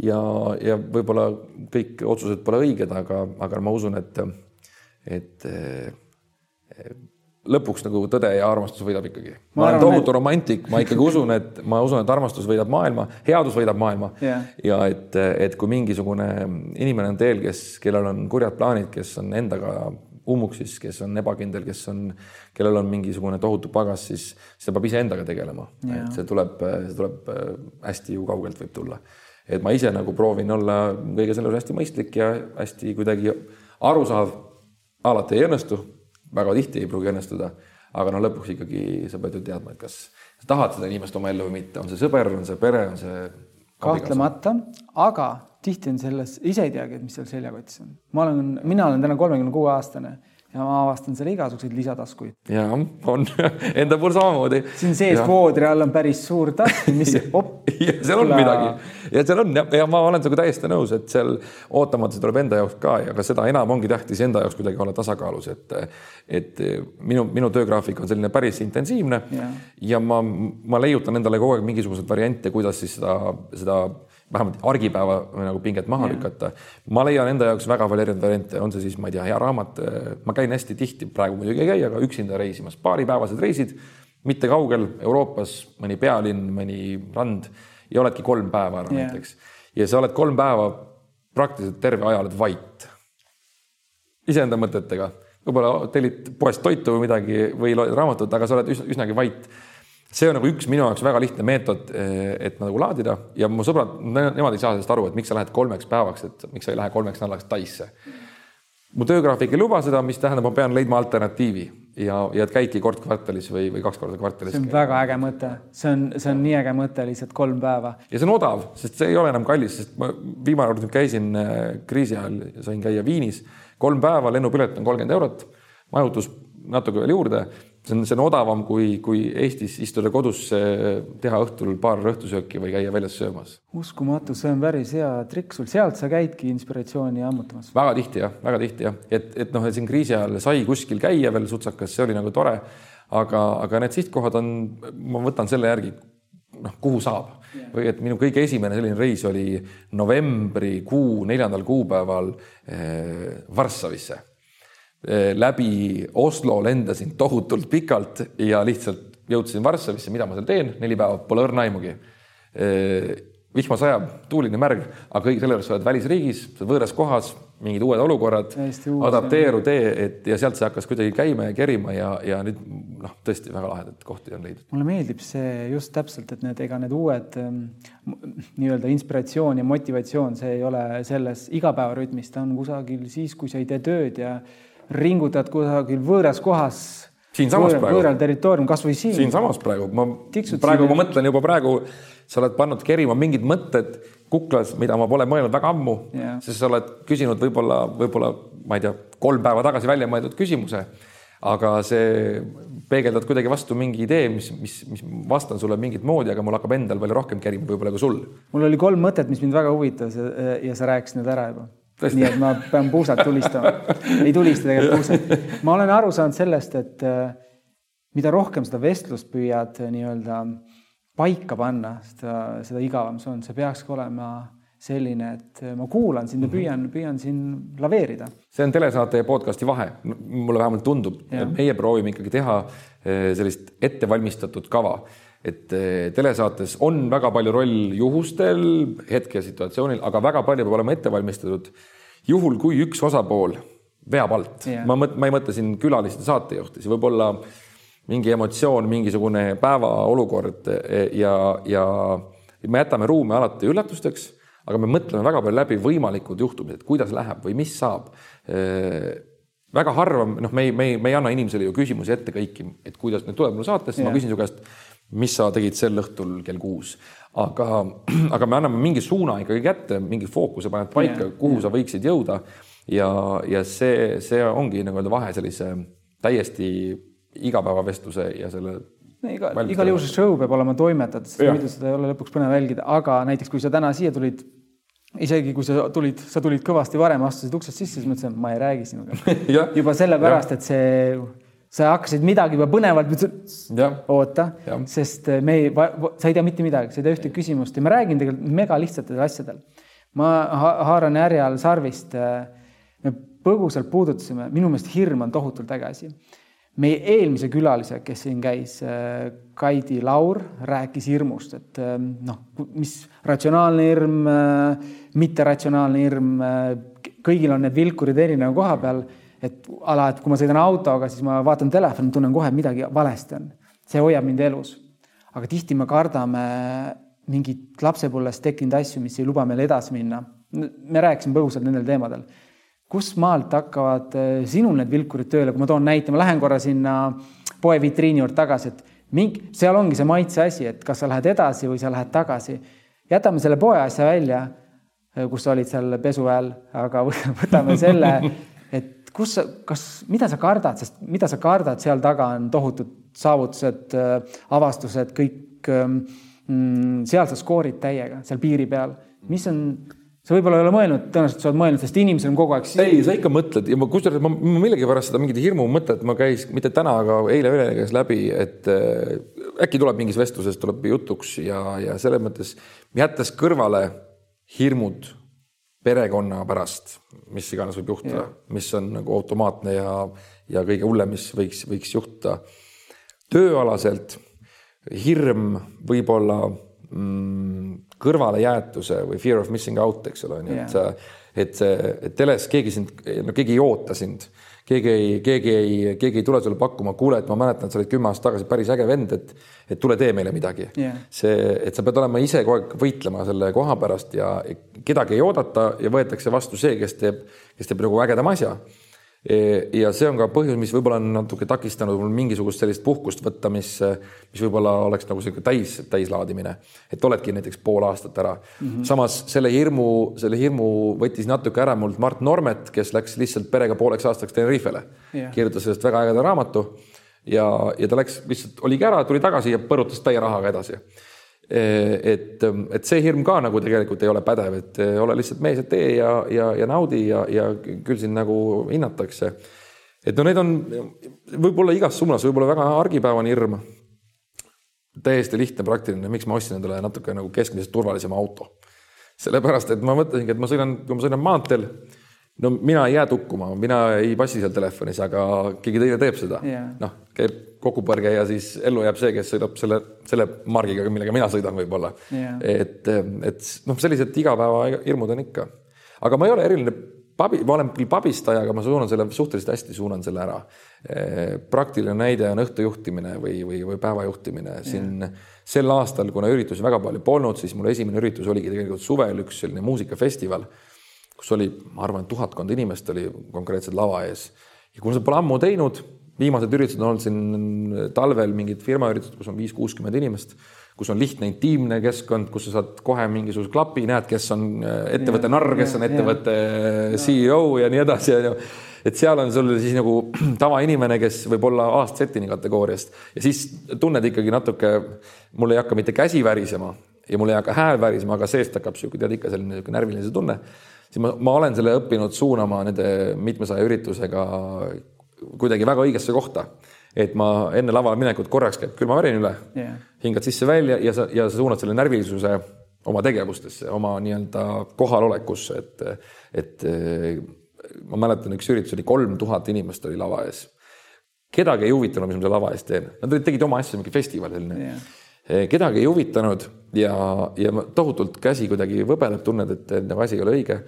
ja, ja võib-olla kõik otsused pole õiged, aga, aga ma usun, et, et lõpuks nagu tõde ja armastus võidab ikkagi. ma olen tohutu et... romantik, ma ikkagi usun, et ma usun, et armastus võidab maailma, headus võidab maailma yeah. ja et, et kui mingisugune inimene on teel, kes, kellel on kurjad plaanid, kes on endaga ummuksis, kes on ebakindel, kes on, kellel on mingisugune tohutu pagas, siis, siis ta peab iseendaga tegelema yeah., et see tuleb, see tuleb äh, hästi ju kaugelt võib tulla. et ma ise nagu proovin olla kõige selle hästi mõistlik ja hästi kuidagi arusaadav. alati ei õnnestu väga tihti ei pruugi õnnestuda, aga no lõpuks ikkagi sa pead ju teadma, et kas sa tahad seda inimest oma ellu või mitte, on see sõber, on see pere, on see kahtlemata, aga tihti on selles, ise ei teagi, mis seal seljakotis on. ma olen, mina olen täna kolmekümne kuue aastane ja ma avastan seal igasuguseid lisataskuid. ja on enda puhul samamoodi. siin sees voodri all on päris suur task, mis ja seal on midagi ja seal on ja, ja ma olen sinuga täiesti nõus, et seal ootamatu tuleb enda jaoks ka ja ka seda enam ongi tähtis enda jaoks kuidagi olla tasakaalus, et et minu, minu töögraafik on selline päris intensiivne ja, ja ma, ma leiutan endale kogu aeg mingisuguseid variante, kuidas siis seda, seda vähemalt argipäeva nagu pinget maha yeah. lükata. ma leian enda jaoks väga palju erinevaid variante, on see siis, ma ei tea, hea raamat, ma käin hästi tihti, praegu muidugi ei käi, aga üksinda reisimas, paaripäevased reisid, mitte kaugel, Euroopas mõni pealinn, mõni rand ja oledki kolm päeva ära yeah. näiteks. ja sa oled kolm päeva praktiliselt terve aja oled vait. iseenda mõtetega, võib-olla tellid poest toitu või midagi või loed raamatut, aga sa oled üsnagi vait see on nagu üks minu jaoks väga lihtne meetod, eh, et nagu laadida ja mu sõbrad, nemad ei saa sellest aru, et miks sa lähed kolmeks päevaks, et miks sa ei lähe kolmeks nädalaks Taisse. mu töögraafik ei luba seda, mis tähendab, ma pean leidma alternatiivi ja, ja et käidki kord kvartalis või, või kaks korda kvartalis. see on väga äge mõte, see on, see on nii äge mõte, lihtsalt kolm päeva. ja see on odav, sest see ei ole enam kallis, sest ma viimane kord käisin eh, kriisi ajal, sain käia Viinis, kolm päeva, lennupilet on kolmkümmend eurot, majutus natuke veel juurde see on, see on odavam kui, kui Eestis istuda kodus, teha õhtul paar õhtusööki või käia väljas söömas. uskumatu, see on päris hea trikk sul, sealt sa käidki inspiratsiooni ammutamas? väga tihti jah, väga tihti jah, et, et noh, et siin kriisi ajal sai kuskil käia veel sutsakas, see oli nagu tore. aga, aga need sihtkohad on, ma võtan selle järgi, noh, kuhu saab või et minu kõige esimene selline reis oli novembrikuu neljandal kuupäeval eh, Varssavisse Eh, läbi Oslo lendasin tohutult pikalt ja lihtsalt jõudsin Varssavisse, mida ma seal teen, neli päeva, pole õrna aimugi. Eh, vihma sajab, tuuline märg, aga kõik selle juures sa oled välisriigis, võõras kohas, mingid uued olukorrad, adapteeru, tee, et ja sealt see hakkas kuidagi käima ja kerima ja, ja nüüd noh, tõesti väga lahedaid kohti on leidnud. mulle meeldib see just täpselt, et need, ega need uued ähm, nii-öelda inspiratsioon ja motivatsioon, see ei ole selles igapäevarütmis, ta on kusagil siis, kui sa ei tee tööd ja ringutad kusagil võõras kohas. siinsamas praegu. võõral territoorium, kasvõi siin. siinsamas praegu, ma Tiksud praegu ma mõtlen juba praegu, sa oled pannud kerima mingid mõtted kuklas, mida ma pole mõelnud väga ammu yeah., sest sa oled küsinud võib-olla, võib-olla ma ei tea, kolm päeva tagasi välja mõeldud küsimuse. aga see peegeldad kuidagi vastu mingi idee, mis, mis, mis vastan sulle mingit moodi, aga mul hakkab endal palju rohkem kerima võib-olla kui sul. mul oli kolm mõtet, mis mind väga huvitas ja sa rääkisid need ära juba nii et ma pean puusalt tulistama. ei tulista tegelikult puusalt. ma olen aru saanud sellest, et äh, mida rohkem seda vestlust püüad äh, nii-öelda paika panna, seda, seda igavam see on, see peakski olema selline, et äh, ma kuulan sind ja mhm. püüan, püüan siin laveerida. see on telesaate ja podcast'i vahe, mulle vähemalt tundub, et meie proovime ikkagi teha sellist ettevalmistatud kava et telesaates on väga palju roll juhustel, hetkesituatsioonil, aga väga palju peab olema ette valmistatud juhul, kui üks osapool veab alt yeah., ma mõt-, ma ei mõtle siin külaliste saatejuhti, see võib olla mingi emotsioon, mingisugune päevaolukord e, ja, ja me jätame ruumi alati üllatusteks, aga me mõtleme väga palju läbi võimalikud juhtumid, et kuidas läheb või mis saab e, väga harva, noh, me ei, me ei, me ei anna inimesele ju küsimusi ette kõiki, et kuidas nüüd tuleb mulle saatesse yeah., ma küsin su käest, mis sa tegid sel õhtul kell kuus. Aga, aga me anname mingi suuna ikkagi kätte, mingi fookuse paned paika, kuhu sa võiksid jõuda. ja, ja see, see ongi nagu öelda vahe sellise täiesti igapäevavestluse ja selle. iga, igal juhul see show peab olema toimetatud, sest muidu seda ei ole lõpuks põnev jälgida, aga näiteks kui sa täna siia tulid isegi kui sa tulid, sa tulid kõvasti varem, astusid uksest sisse, siis mõtlesin, et ma ei räägi sinuga. Juba sellepärast, et see sa hakkasid midagi juba põnevalt, oota, sest äh, me ei, sa ei tea mitte midagi, sa ei tea ühtegi küsimust ja ma räägin tegelikult mega lihtsatel asjadel. ma haaran härjal sarvist. Äh, me põgusalt puudutasime, minu meelest hirm on tohutult äge asi. meie eelmise külalise, kes siin käis, äh, Kaidi Laur, rääkis hirmust, et noh, mis ratsionaalne hirm, mitteratsionaalne hirm, kõigil on need vilkurid erineva koha peal et ala, et kui ma sõidan autoga, siis ma vaatan telefoni, tunnen kohe, midagi valesti on. see hoiab mind elus. aga tihti me kardame mingeid lapsepõlves tekkinud asju, mis ei luba meil edasi minna. me rääkisime põgusalt nendel teemadel. kust maalt hakkavad eh, sinul need vilkurid tööle, kui ma toon näite, ma lähen korra sinna poe vitriini juurde tagasi, et mingi, seal ongi see maitse asi, et kas sa lähed edasi või sa lähed tagasi. jätame selle poe asja välja, eh, kus sa olid seal pesu ajal, aga võtame selle kus sa, kas, mida sa kardad, sest mida sa kardad, seal taga on tohutud saavutused, äh, avastused, kõik ähm, mm,, seal sa skoorid täiega, seal piiri peal. mis on, sa võib-olla ei ole mõelnud, tõenäoliselt sa oled mõelnud, sest inimesed on kogu aeg. ei, sa ikka mõtled ja ma kusjuures ma, ma millegipärast seda mingit hirmu mõtet ma käis, mitte täna, aga eile-üle käis läbi, et äh, äkki tuleb mingis vestluses tuleb jutuks ja, ja selles mõttes jättes kõrvale hirmud perekonna pärast, mis iganes võib juhtuda, mis on nagu automaatne ja, ja kõige hullem, mis võiks, võiks juhtuda. tööalaselt hirm võib-olla mm, kõrvalejäetuse või fear of missing out, eks ole, nii et et et teles keegi sind, no keegi ei oota sind keegi ei, keegi ei, keegi ei tule sulle pakkuma, kuule, et ma mäletan, et sa olid kümme aastat tagasi päris äge vend, et, et tule tee meile midagi. Yeah.. see, et sa pead olema ise kogu aeg võitlema selle koha pärast ja kedagi ei oodata ja võetakse vastu see, kes teeb, kes teeb nagu ägedama asja ja see on ka põhjus, mis võib-olla on natuke takistanud mul mingisugust sellist puhkust võtta, mis, mis võib-olla oleks nagu sihuke täis, täislaadimine, et oledki näiteks pool aastat ära mm. -hmm. samas selle hirmu, selle hirmu võttis natuke ära mult Mart Normet, kes läks lihtsalt perega pooleks aastaks Tenerifele yeah., kirjutas sellest väga ägeda raamatu ja, ja ta läks lihtsalt oligi ära, tuli tagasi ja põrutas täie rahaga edasi. Et, et see hirm ka nagu tegelikult ei ole pädev, et ole lihtsalt mees ja tee ja, ja, ja naudi ja, ja küll sind nagu hinnatakse. et no need on võib-olla igas suunas, võib-olla väga argipäevane hirm. täiesti lihtne, praktiline, miks ma ostsin endale natuke nagu keskmisest turvalisema auto. sellepärast, et ma mõtlesingi, et ma sõidan, kui ma sõidan maanteel no mina ei jää tukkuma, mina ei passi seal telefonis, aga keegi teine teeb seda yeah.. noh, käib kokkupõrge ja siis ellu jääb see, kes sõidab selle, selle margiga, millega mina sõidan võib-olla yeah.. et, et noh, sellised igapäevahirmud on ikka. aga ma ei ole eriline pabi, ma olen küll pabistaja, aga ma suunan selle suhteliselt hästi, suunan selle ära. praktiline näide on õhtu juhtimine või, või, või päeva juhtimine siin yeah. sel aastal, kuna üritusi väga palju polnud, siis mul esimene üritus oligi tegelikult suvel üks selline muusikafestival kus oli, ma arvan, tuhatkond inimest oli konkreetselt lava ees. Ja kuna seda pole ammu teinud, viimased üritused on olnud siin talvel mingid firmaüritused, kus on viis-kuuskümmend inimest, kus on lihtne intiimne keskkond, kus sa saad kohe mingisuguse klapi, näed, kes on äh, ettevõtte narr, kes on ettevõtte CEO ja nii edasi, onju et seal on sul siis nagu tavainimene, kes võib olla A-setini kategooriast. Ja siis tunned ikkagi natuke, mul ei hakka mitte käsi värisema ja mul ei hakka hääl värisema, aga seest hakkab sihuke, tead ikka selline niisugune närviline tunne siis ma, ma olen selle õppinud suunama nende mitmesaja üritusega kuidagi väga õigesse kohta. et ma enne lavale minekut korraks käib külmavärin üle yeah., hingad sisse-välja ja sa, ja sa suunad selle närvilisuse oma tegevustesse, oma nii-öelda kohalolekusse, et, et ma mäletan, üks üritus oli kolm tuhat inimest oli lava ees. kedagi ei huvitanud, mis ma seal lava ees teen, nad tegid oma asja, mingi festival selline yeah kedagi ei huvitanud ja, ja tohutult käsi kuidagi võbeleb, tunned, et, nagu asi ei ole õige.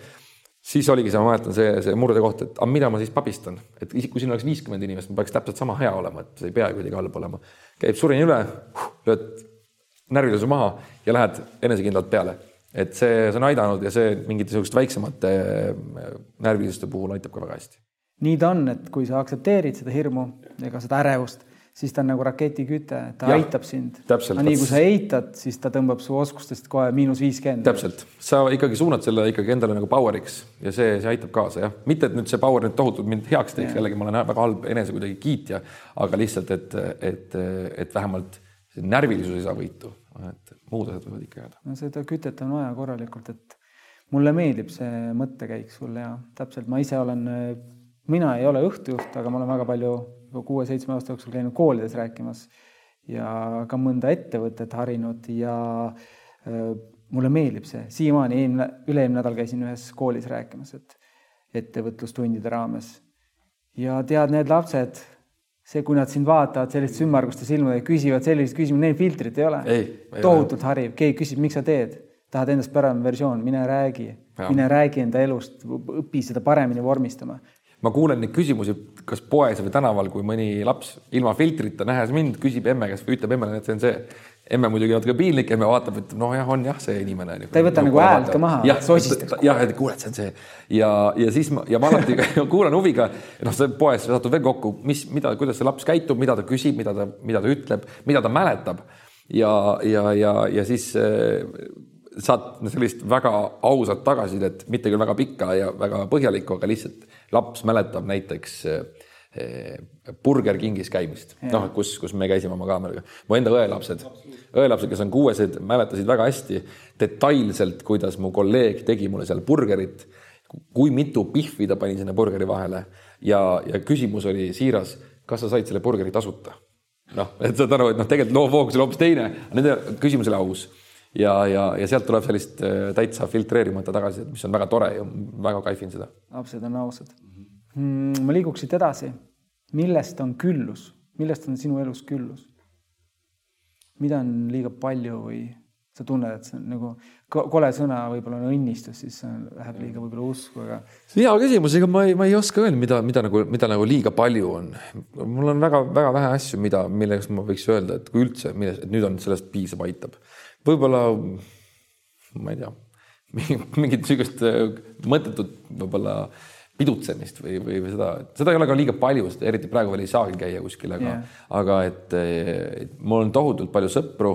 siis oligi see, ma mäletan, see, see murdekoht, et aga mida ma siis pabistan, et kui siin oleks viiskümmend inimest, ma peaks täpselt sama hea olema, et see ei pea kuidagi halb olema. käib surini üle, lööd närvilisuse maha ja lähed enesekindlalt peale. et see, see on aidanud ja see mingite niisuguste väiksemate närvilisuste puhul aitab ka väga hästi. nii ta on, et kui sa aktsepteerid seda hirmu ega seda ärevust siis ta on nagu raketiküte, ta ja, aitab sind. aga nii kui sa eitad, siis ta tõmbab su oskustest kohe miinus viiskümmend. täpselt, sa ikkagi suunad selle ikkagi endale nagu power'iks ja see, see aitab kaasa jah, mitte et nüüd see power nüüd tohutult mind heaks teeks, jällegi ma olen väga halb enese kuidagi kiitja, aga lihtsalt, et, et, et vähemalt närvilisus ei saa võitu, et muud asjad võivad ikka jääda. no seda kütet on vaja korralikult, et mulle meeldib see mõttekäik sul ja täpselt, ma ise olen, mina ei ole õhtujuht, aga ma olen väga palju kuue-seitsme aasta jooksul käinud koolides rääkimas ja ka mõnda ettevõtet harinud ja mulle meeldib see, siiamaani eelmine, üle-eelmine nädal käisin ühes koolis rääkimas, et ettevõtlustundide raames. ja tead, need lapsed, see, kui nad sind vaatavad selliste ümmarguste silmadega, küsivad selliseid küsimusi, neil filtrit ei ole. tohutult hariv, keegi küsib, miks sa teed, tahad endast parem versioon, mine räägi, mine räägi enda elust, õpi seda paremini vormistama. Ma kuulen neid küsimusi, kas poes või tänaval, kui mõni laps ilma filtrita, nähes mind, küsib emme käest või ütleb emmele, et see on see. emme muidugi natuke piinlik, emme vaatab, ütleb noh, jah, on jah, see inimene. ta ei võta nagu häält ka maha. jah, jah, et kuule, et see on see ja, ja siis ma ja ma alati kuulan huviga, noh, see poes satub veel kokku, mis, mida, kuidas see laps käitub, mida ta küsib, mida ta, mida ta ütleb, mida ta mäletab ja, ja, ja, ja siis äh, saad sellist väga ausat tagasisidet, mitte küll väga pikka ja väga põhjalikku, aga lihtsalt laps mäletab näiteks eh, Burger Kingis käimist, noh, kus, kus me käisime oma kaameraga. mu enda õelapsed, õelapsed, kes on kuuesed, mäletasid väga hästi detailselt, kuidas mu kolleeg tegi mulle seal burgerit, kui mitu pihvi ta pani sinna burgeri vahele. Ja, ja küsimus oli siiras, kas sa said selle burgeri tasuta? noh, et saad aru, et noh, tegelikult loo fookus oli hoopis teine, nende küsimus oli aus ja, ja, ja sealt tuleb sellist äh, täitsa filtreerimata tagasisidet, mis on väga tore ja väga kaifin seda. lapsed on ausad mm,. ma liiguks siit edasi. millest on küllus, millest on sinu elus küllus? mida on liiga palju või sa tunned, et see on nagu kole sõna, võib-olla on õnnistus, siis läheb liiga võib-olla usku, aga. hea küsimus, ega ma ei, ma ei oska öelda, mida, mida nagu, mida nagu liiga palju on. mul on väga-väga vähe asju, mida, millest ma võiks öelda, et kui üldse, milles, et nüüd on sellest piisab, aitab võib-olla ma ei tea, mingit niisugust äh, mõttetut võib-olla pidutsemist või, või seda, seda ei ole ka liiga palju, sest eriti praegu veel ei saagi käia kuskil, aga yeah., aga et, et mul on tohutult palju sõpru,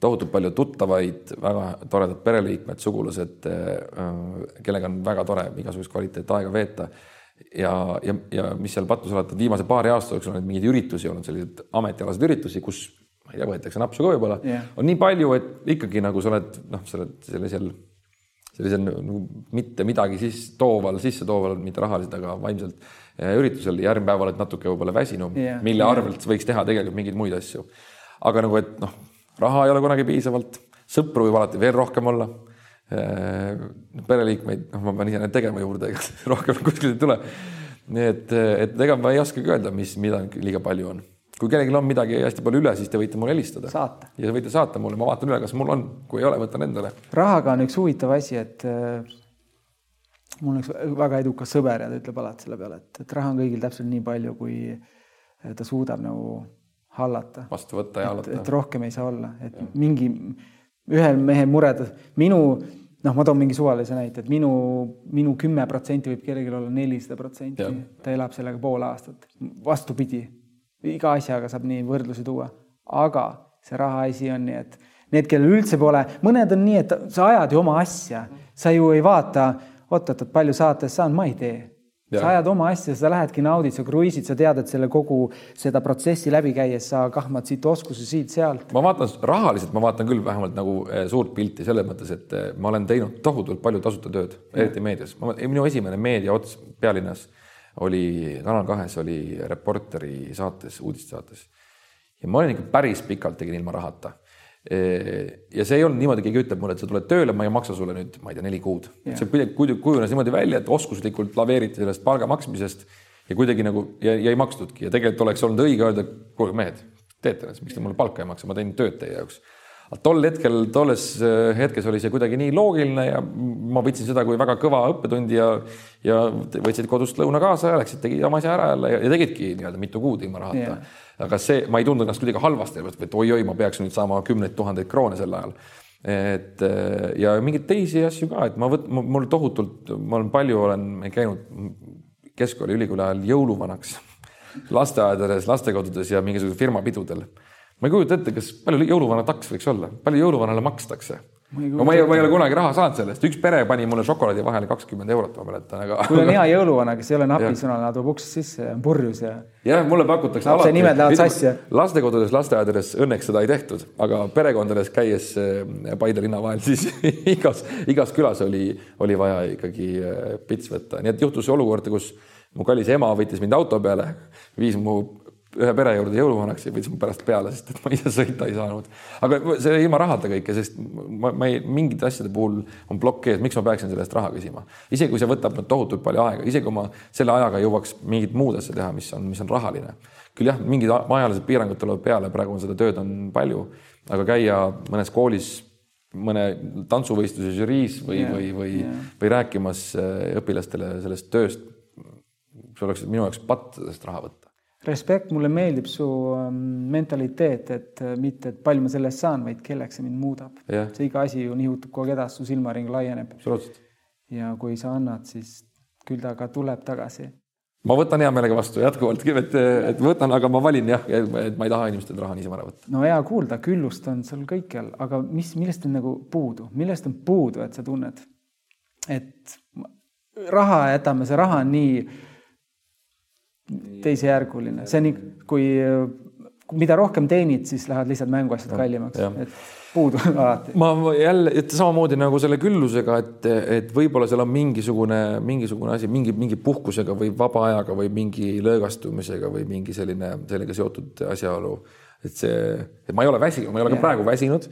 tohutult palju tuttavaid, väga toredad pereliikmed, sugulased, äh, kellega on väga tore igasugust kvaliteetaega veeta. ja, ja, ja mis seal pattu salata, viimase paari aasta jooksul on mingeid üritusi olnud, selliseid ametialaseid üritusi, kus ma ei tea, võetakse napsu ka võib-olla Jah. on nii palju, et ikkagi nagu sa oled noh, sa oled sellisel, sellisel nagu mitte midagi siis tooval, sisse tooval, mitte rahaliselt, aga vaimselt eh, üritusel. järgmine päev oled natuke võib-olla väsinum Jah. mille Jah. arvelt võiks teha tegelikult mingeid muid asju. aga nagu, et noh, raha ei ole kunagi piisavalt, sõpru võib alati veel rohkem olla. pereliikmeid, noh, ma pean ise need tegema juurde, ega rohkem kuskilt ei tule. nii et, et ega ma ei oskagi öelda, mis, mida liiga palju on. Kui kellelgi on midagi hästi palju üle, siis te võite mulle helistada. Ja võite saata mulle, ma vaatan üle, kas mul on, kui ei ole, võtan endale. rahaga on üks huvitav asi, et äh, mul on üks väga edukas sõber ja ta ütleb alati selle peale, et, et raha on kõigil täpselt nii palju, kui ta suudab nagu hallata. vastu võtta ja et, hallata. et rohkem ei saa olla, et ja. mingi ühel mehel mured, minu noh, ma toon mingi suvalise näite, et minu, minu kümme protsenti võib kellelgi olla nelisada protsenti, ta elab sellega pool aastat. vastupidi, iga asjaga saab nii võrdlusi tuua, aga see raha asi on nii, et need, kellel üldse pole, mõned on nii, et sa ajad ju oma asja, sa ju ei vaata, oot-oot-oot, palju saates saan, ma ei tee sa ajad oma asja, sa lähedki naudid, sa kruiisid, sa tead, et selle kogu seda protsessi läbi käies sa kahmad siit oskusi siit-sealt. ma vaatan rahaliselt, ma vaatan küll vähemalt nagu eh, suurt pilti selles mõttes, et eh, ma olen teinud tohutult palju tasuta tööd, eriti meedias. minu esimene meedia ots pealinnas oli Kanal kahes oli Reporteri saates, uudistesaates. ja ma olin ikka päris pikalt tegin ilma rahata. ja see ei olnud niimoodi, keegi ütleb mulle, et sa tuled tööle, ma ei maksa sulle nüüd, ma ei tea, neli kuud. see kuidagi kujunes niimoodi välja, et oskuslikult laveeriti sellest palga maksmisest ja kuidagi nagu ja, ja ei makstudki ja tegelikult oleks olnud õige öelda, kuulge mehed, teete miks te mulle palka ei maksa, ma teen tööd teie jaoks. Tol hetkel, tolles äh, hetkes oli see kuidagi nii loogiline ja ma võtsin seda kui väga kõva õppetundi ja ja võtsid kodust lõuna kaasa ja läksid, tegid oma asja ära jälle ja, ja tegidki nii-öelda mitu kuud ilma rahata Jah. aga see, ma ei tundnud ennast kuidagi halvasti, et oi-oi, ma peaks nüüd saama kümneid tuhandeid kroone sel ajal. et äh, ja mingeid teisi asju ka, et ma võt-, mul tohutult, ma olen palju olen käinud keskkooli, ülikooli ajal jõuluvanaks lasteaedades, lastekodudes ja mingisugusel firmapidudel. Ma ei kujuta ette, kas palju jõuluvana taks võiks olla, palju jõuluvanale makstakse? no ma ei, ma ei ole kunagi raha saanud sellest, üks pere pani mulle šokolaadi vahele kakskümmend eurot, ma mäletan, aga. kui on hea jõuluvana, kes ei ole napisõnaline, tuleb uksest sisse ja on purjus ja. jah, mulle pakutakse Lapse nimed lähevad sassi. lastekodudes, lasteaedades õnneks seda ei tehtud, aga perekondades käies eh, Paide linna vahel, siis igas, igas külas oli, oli vaja ikkagi eh, pits võtta, nii et juhtus olukord, kus mu kallis ema võttis mind auto peale, viis mu ühe pere juurde jõuluvanaks ja võttis mu pärast peale, sest et ma ise sõita ei saanud. aga see ilma rahata kõike, sest ma, ma ei, mingite asjade puhul on plokk ees, miks ma peaksin selle eest raha küsima. isegi kui see võtab nüüd tohutult palju aega, isegi kui ma selle ajaga jõuaks mingit muud asja teha, mis on, mis on rahaline. küll jah, mingid ajalised piirangud tulevad peale, praegu on seda tööd on palju, aga käia mõnes koolis mõne tantsuvõistluse žüriis või Jah, või, või jah. või rääkimas äh, õpilastele sellest tööst. see oleks minu jaoks patt sellest raha võtta. Respekt, mulle meeldib su ähm, mentaliteet, et äh, mitte, et palju ma selle eest saan, vaid kelleks see mind muudab. Jah. see iga asi ju nihutub kogu aeg edasi, su silmaring laieneb ja kui sa annad, siis küll ta ka tuleb tagasi. ma võtan hea meelega vastu jätkuvalt, et, et võtan, aga ma valin jah, et ma ei taha inimestelt raha niisama ära võtta. no hea kuulda, küllust on sul kõikjal, aga mis, millest on nagu puudu, millest on puudu, et sa tunned, et raha jätame, see raha on nii teisejärguline, see on kui mida rohkem teenid, siis lähevad lihtsalt mänguasjad kallimaks, et puudu on alati. ma jälle, et samamoodi nagu selle küllusega, et, et võib-olla seal on mingisugune, mingisugune asi, mingi, mingi puhkusega või vaba ajaga või mingi lõõgastumisega või mingi selline, sellega seotud asjaolu. et see, et ma ei ole väsinud, ma ei ole ka Jah. praegu väsinud.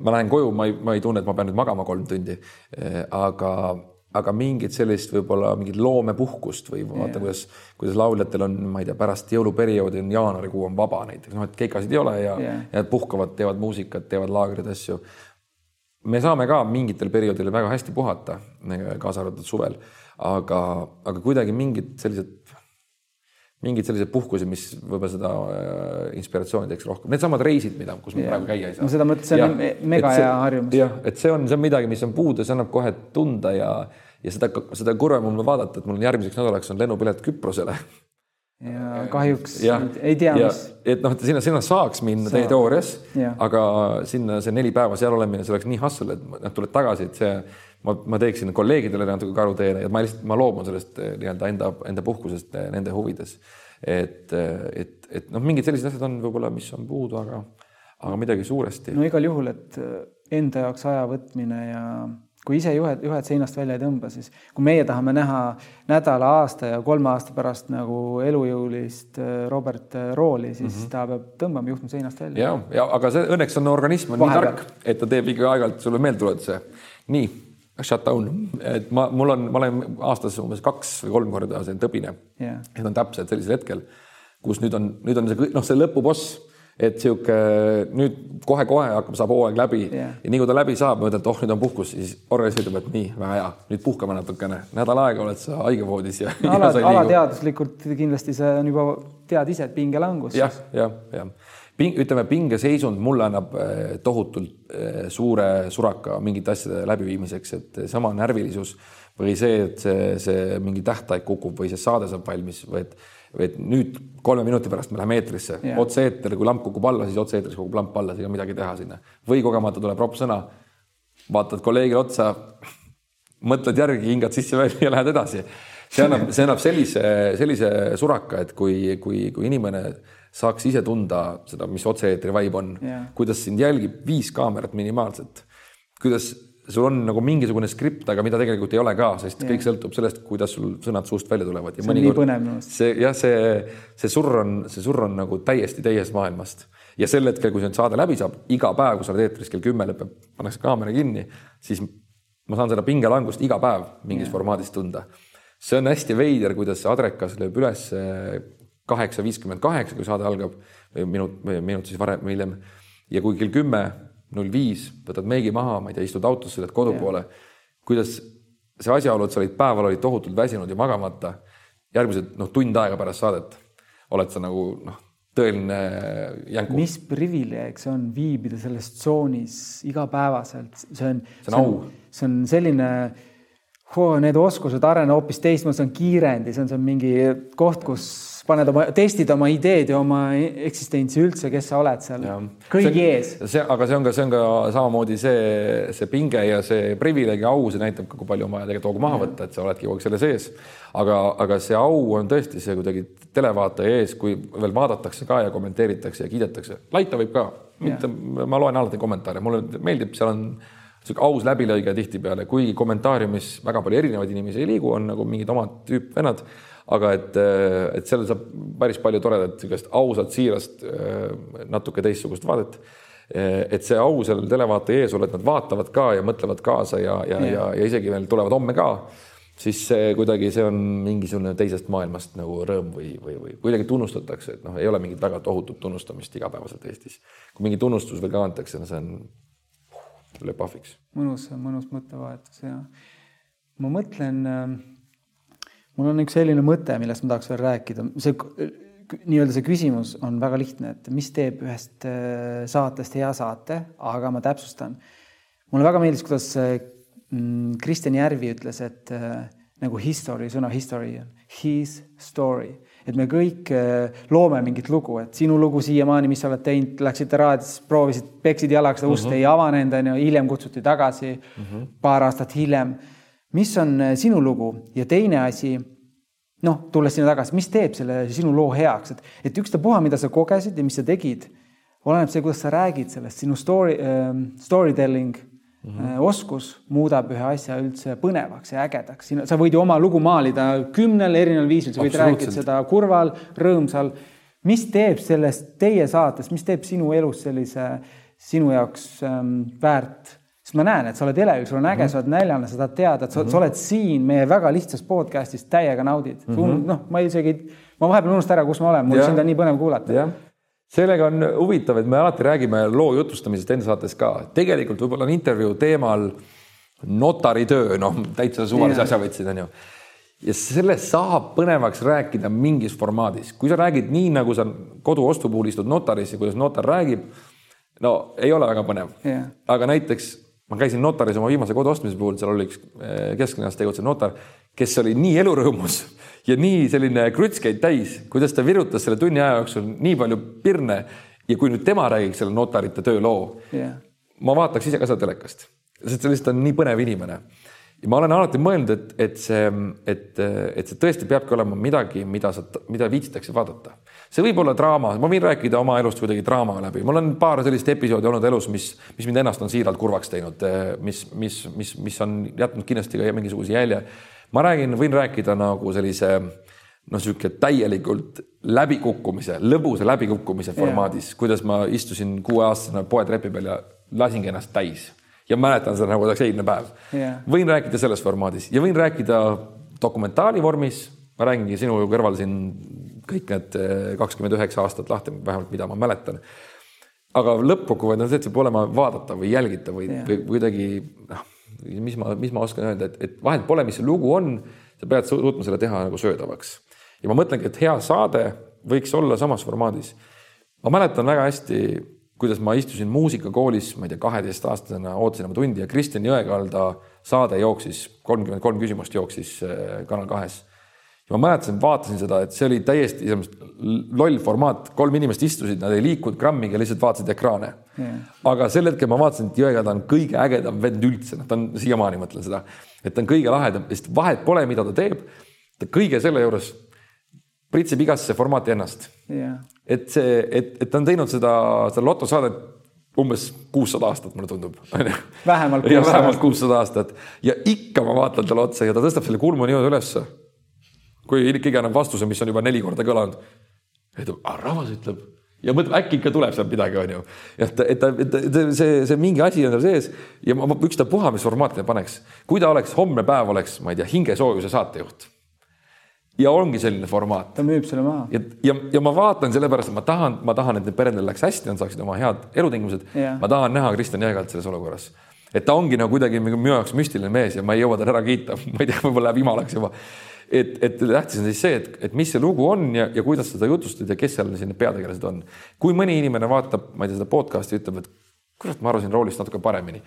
ma lähen koju, ma ei, ma ei tunne, et ma pean nüüd magama kolm tundi. aga, aga mingit sellist võib-olla mingit loomepuhkust või vaata, kuidas, kuidas lauljatel on, ma ei tea, pärast jõuluperioodi on jaanuarikuu on vaba näiteks, noh, et keikasid ei ole ja Jah. ja puhkavad, teevad muusikat, teevad laagreid, asju. me saame ka mingitel perioodidel väga hästi puhata, kaasa arvatud suvel, aga, aga kuidagi mingid sellised, mingid sellised puhkused, mis võib-olla seda äh, inspiratsiooni teeks rohkem, needsamad reisid, mida, kus me Jah. praegu käia ei saa. no seda mõttes, see on me- mega hea harjumus. jah, et see on, see on midagi, mis on puudu, see annab kohe tunda ja, ja seda, seda kurvem on vaadata, et mul on järgmiseks nädalaks on lennupilet Küprosele ja kahjuks jah, ei, tea, ja, mis. et noh, et sinna, sinna saaks minna Saab. täie teoorias, aga sinna see neli päeva seal olemine, see oleks nii hustle, et noh, tuled tagasi, et see ma, ma teeksin kolleegidele natuke karuteene ja ma lihtsalt, ma loobun sellest eh, nii-öelda enda, enda puhkusest eh, nende huvides. et, eh, et, et noh, mingid sellised asjad on võib-olla, mis on puudu, aga, aga midagi suuresti. no igal juhul, et enda jaoks aja võtmine ja kui ise juhet, juhet seinast välja ei tõmba, siis kui meie tahame näha nädala, aasta ja kolme aasta pärast nagu elujõulist Robert Rooli, siis mm -hmm. ta peab tõmbama juhtme seinast välja. ja, ja aga see õnneks on organism on Vahepeal. nii tark, et ta teeb ikka aeg-ajalt sulle meeldetuletuse. nii shutdown, et ma, mul on, ma olen aastas umbes kaks või kolm korda selline tõbine yeah.. Need on täpselt sellisel hetkel, kus nüüd on, nüüd on see noh, see lõpuboss, et sihuke nüüd kohe-kohe hakkab, saab hooaeg läbi yeah. ja nii kui ta läbi saab, mõtled, et oh, nüüd on puhkus, siis organism ütleb, et nii väga hea, nüüd puhkame natukene, nädal aega oled sa haigevoodis ja no,. ala, alateaduslikult kindlasti see on juba, tead ise, et pingelangus. jah, jah, jah ping, ütleme, pingeseisund mulle annab eh, tohutult eh, suure suraka mingite asjade läbiviimiseks, et sama närvilisus või see, et see, see mingi tähtaeg kukub või see saade saab valmis või et, et nüüd kolme minuti pärast me läheme eetrisse yeah., otse-eeter, kui lamp kukub alla, siis otse-eetris kukub lamp alla, siis ei ole midagi teha sinna. või kogemata tuleb ropp sõna, vaatad kolleegile otsa, mõtled järgi, hingad sisse-välja ja lähed edasi. see annab, see annab sellise, sellise suraka, et kui, kui, kui inimene saaks ise tunda seda, mis otse-eetri vibe on yeah., kuidas sind jälgib viis kaamerat minimaalselt, kuidas sul on nagu mingisugune skript, aga mida tegelikult ei ole ka, sest yeah. kõik sõltub sellest, kuidas sul sõnad suust välja tulevad. see on nii põnev minu arust. see jah, see, see surr on, see surr on nagu täiesti teisest maailmast ja sel hetkel, kui see saade läbi saab, iga päev, kui sa oled eetris kell kümme lõpeb, pannakse kaamera kinni, siis ma saan seda pingelangust iga päev mingis yeah. formaadis tunda. see on hästi veider, kuidas see adrekas lööb üles kaheksa viiskümmend kaheksa, kui saade algab või minut, minut siis varem või hiljem. ja kui kell kümme null viis võtad meigi maha, ma ei tea, istud autosse, lähed kodu poole, kuidas see asjaolu, et sa olid päeval olid tohutult väsinud ja magamata, järgmised noh, tund aega pärast saadet oled sa nagu noh, tõeline jänku. mis privileeg see on viibida selles tsoonis igapäevaselt, see on, see on au, see on selline oh, need oskused arenevad hoopis teistmoodi, see on kiirendi, see on, see on mingi koht, kus paned oma, testid oma ideed ja oma eksistentsi üldse, kes sa oled seal ja. kõigi ees. see, aga see on ka, see on ka samamoodi see, see pinge ja see privileeg ja au, see näitab ka, kui palju on vaja tegelikult hoogu maha võtta, et sa oledki kogu aeg selle sees. aga, aga see au on tõesti see kuidagi televaataja ees, kui veel vaadatakse ka ja kommenteeritakse ja kiidetakse. laita võib ka, mitte, ma loen alati kommentaare, mulle meeldib, seal on sihuke aus läbilõige tihtipeale, kuigi kommentaariumis väga palju erinevaid inimesi ei liigu, on nagu mingid omad tüüpvennad aga et, et seal saab päris palju toredat, niisugust ausat, siirast, natuke teistsugust vaadet. et see au seal televaataja ees olla, et nad vaatavad ka ja mõtlevad kaasa ja, ja, ja, ja, ja isegi veel tulevad homme ka, siis see kuidagi, see on mingisugune teisest maailmast nagu rõõm või, või, või kuidagi tunnustatakse, et noh, ei ole mingit väga tohutut tunnustamist igapäevaselt Eestis. kui mingi tunnustus veel ka antakse, no see on, lööb pahviks. mõnus, mõnus mõttevahetus ja ma mõtlen äh mul on üks selline mõte, millest ma tahaks veel rääkida, see nii-öelda see küsimus on väga lihtne, et mis teeb ühest äh, saatest hea saate, aga ma täpsustan. mulle väga meeldis, kuidas äh, mm, Kristjan Järvi ütles, et äh, nagu history, sõna history on his story, et me kõik loome mingit lugu, et sinu lugu siiamaani, mis sa oled teinud, läksid raadiosse, proovisid, peksid jalaga seda ust uh, -huh. ei avanenud, onju, hiljem kutsuti tagasi uh, -huh. paar aastat hiljem mis on äh, sinu lugu ja teine asi, noh, tulles sinna tagasi, mis teeb selle sinu loo heaks, et, et ükstapuha, mida sa kogesid ja mis sa tegid, oleneb see, kuidas sa räägid sellest, sinu story äh,, story telling mm -hmm. oskus muudab ühe asja üldse põnevaks ja ägedaks. sa võid ju oma lugu maalida kümnel erineval viisil, sa võid rääkida seda kurval, rõõmsal. mis teeb sellest teie saates, mis teeb sinu elus sellise sinu jaoks ähm, väärt sest ma näen, et sa oled elevil, sul on äge mm, -hmm. sa oled näljane, sa tahad teada, et sa, mm -hmm. sa oled siin meie väga lihtsas podcast'is täiega naudid mm. -hmm. noh, ma isegi, ma vahepeal unustan ära, kus ma olen, mul sind on nii põnev kuulata. sellega on huvitav, et me alati räägime loo jutustamisest enda saates ka, tegelikult võib-olla on intervjuu teemal notaritöö, noh, täitsa suvalise asja võtsid, onju ja sellest saab põnevaks rääkida mingis formaadis, kui sa räägid nii, nagu sa koduostu puhul istud notaris ja kuidas notar räägib, no ei ole väga põnev yeah.. aga näiteks ma käisin notaris oma viimase kodu ostmise puhul, seal oli üks eh, kesklinnas tegutsev notar, kes oli nii elurõõmus ja nii selline krutskeid täis, kuidas ta virutas selle tunni aja jooksul nii palju pirne ja kui nüüd tema räägiks selle notarite tööloo yeah., ma vaataks ise ka seda telekast, sest see lihtsalt on nii põnev inimene ja ma olen alati mõelnud, et, et see, et, et see tõesti peabki olema midagi, mida sa, mida viitsitakse vaadata. See võib olla draama, ma võin rääkida oma elust kuidagi draama läbi, mul on paar sellist episoodi olnud elus, mis, mis mind ennast on siiralt kurvaks teinud, mis, mis, mis, mis on jätnud kindlasti ka mingisuguse jälje. ma räägin, võin rääkida nagu sellise noh, niisugune täielikult läbikukkumise, lõbusa läbikukkumise formaadis yeah., kuidas ma istusin kuueaastasena poetrepi peal ja lasingi ennast täis ja mäletan seda nagu oleks eilne päev yeah.. võin rääkida selles formaadis ja võin rääkida dokumentaali vormis. ma räägingi sinu kõrval siin kõik need eh, kakskümmend üheksa aastat lahti, vähemalt mida ma mäletan. aga lõppkokkuvõttes on see, et see peab olema vaadatav või jälgitav või või kuidagi noh, mis ma, mis ma oskan öelda, et, et vahet pole, mis see lugu on, sa pead suutma selle teha nagu söödavaks. ja ma mõtlengi, et hea saade võiks olla samas formaadis. ma mäletan väga hästi kuidas ma istusin muusikakoolis, ma ei tea, kaheteistaastasena ootasin oma tundi ja Kristjan Jõekalda saade jooksis, kolmkümmend kolm küsimust jooksis äh, Kanal kahes. Ma mäletasin, vaatasin seda, et see oli täiesti loll formaat, kolm inimest istusid, nad ei liikunud grammigi, lihtsalt vaatasid ekraane. Yeah.. aga sel hetkel ma vaatasin, et Jõekalda on kõige ägedam vend üldse, noh, ta on siiamaani mõtlen seda, et ta on kõige lahedam, sest vahet pole, mida ta teeb. ta kõige selle juures pritsib igasse formaati ennast. Yeah et see, et, et ta on teinud seda, seda lotosaadet umbes kuussada aastat, mulle tundub, vähemalt kuussada aastat. Ja ikka ma vaatan talle otsa ja ta tõstab selle kulmu niimoodi ülesse. Kui keegi annab vastuse, mis on juba neli korda kõlanud. ütleb, rahvas ütleb ja mõtleb, äkki ikka tuleb sealt midagi, onju. et, et et ta, see, see mingi asi on tal sees ja ma ükstapuha, mis formaati ta paneks. kui ta oleks, homne päev oleks, ma ei tea, hingesoojuse saatejuht ja ongi selline formaat. ta müüb selle maha. ja, ja, ja ma vaatan sellepärast, et ma tahan, ma tahan, et need peredel läks hästi, nad saaksid oma head elutingimused. ma tahan näha Kristjan Jõegalt selles olukorras. et ta ongi nagu kuidagi minu jaoks müstiline mees ja ma ei jõua teda ära kiita, ma ei tea, võib-olla läheb imalaks juba. Et, et tähtis on siis see, et, et mis see lugu on ja, ja kuidas seda jutustad ja kes seal siin peategelased on. kui mõni inimene vaatab, ma ei tea, seda podcast'i, ütleb, et kurat, ma arvasin roolist natuke paremini.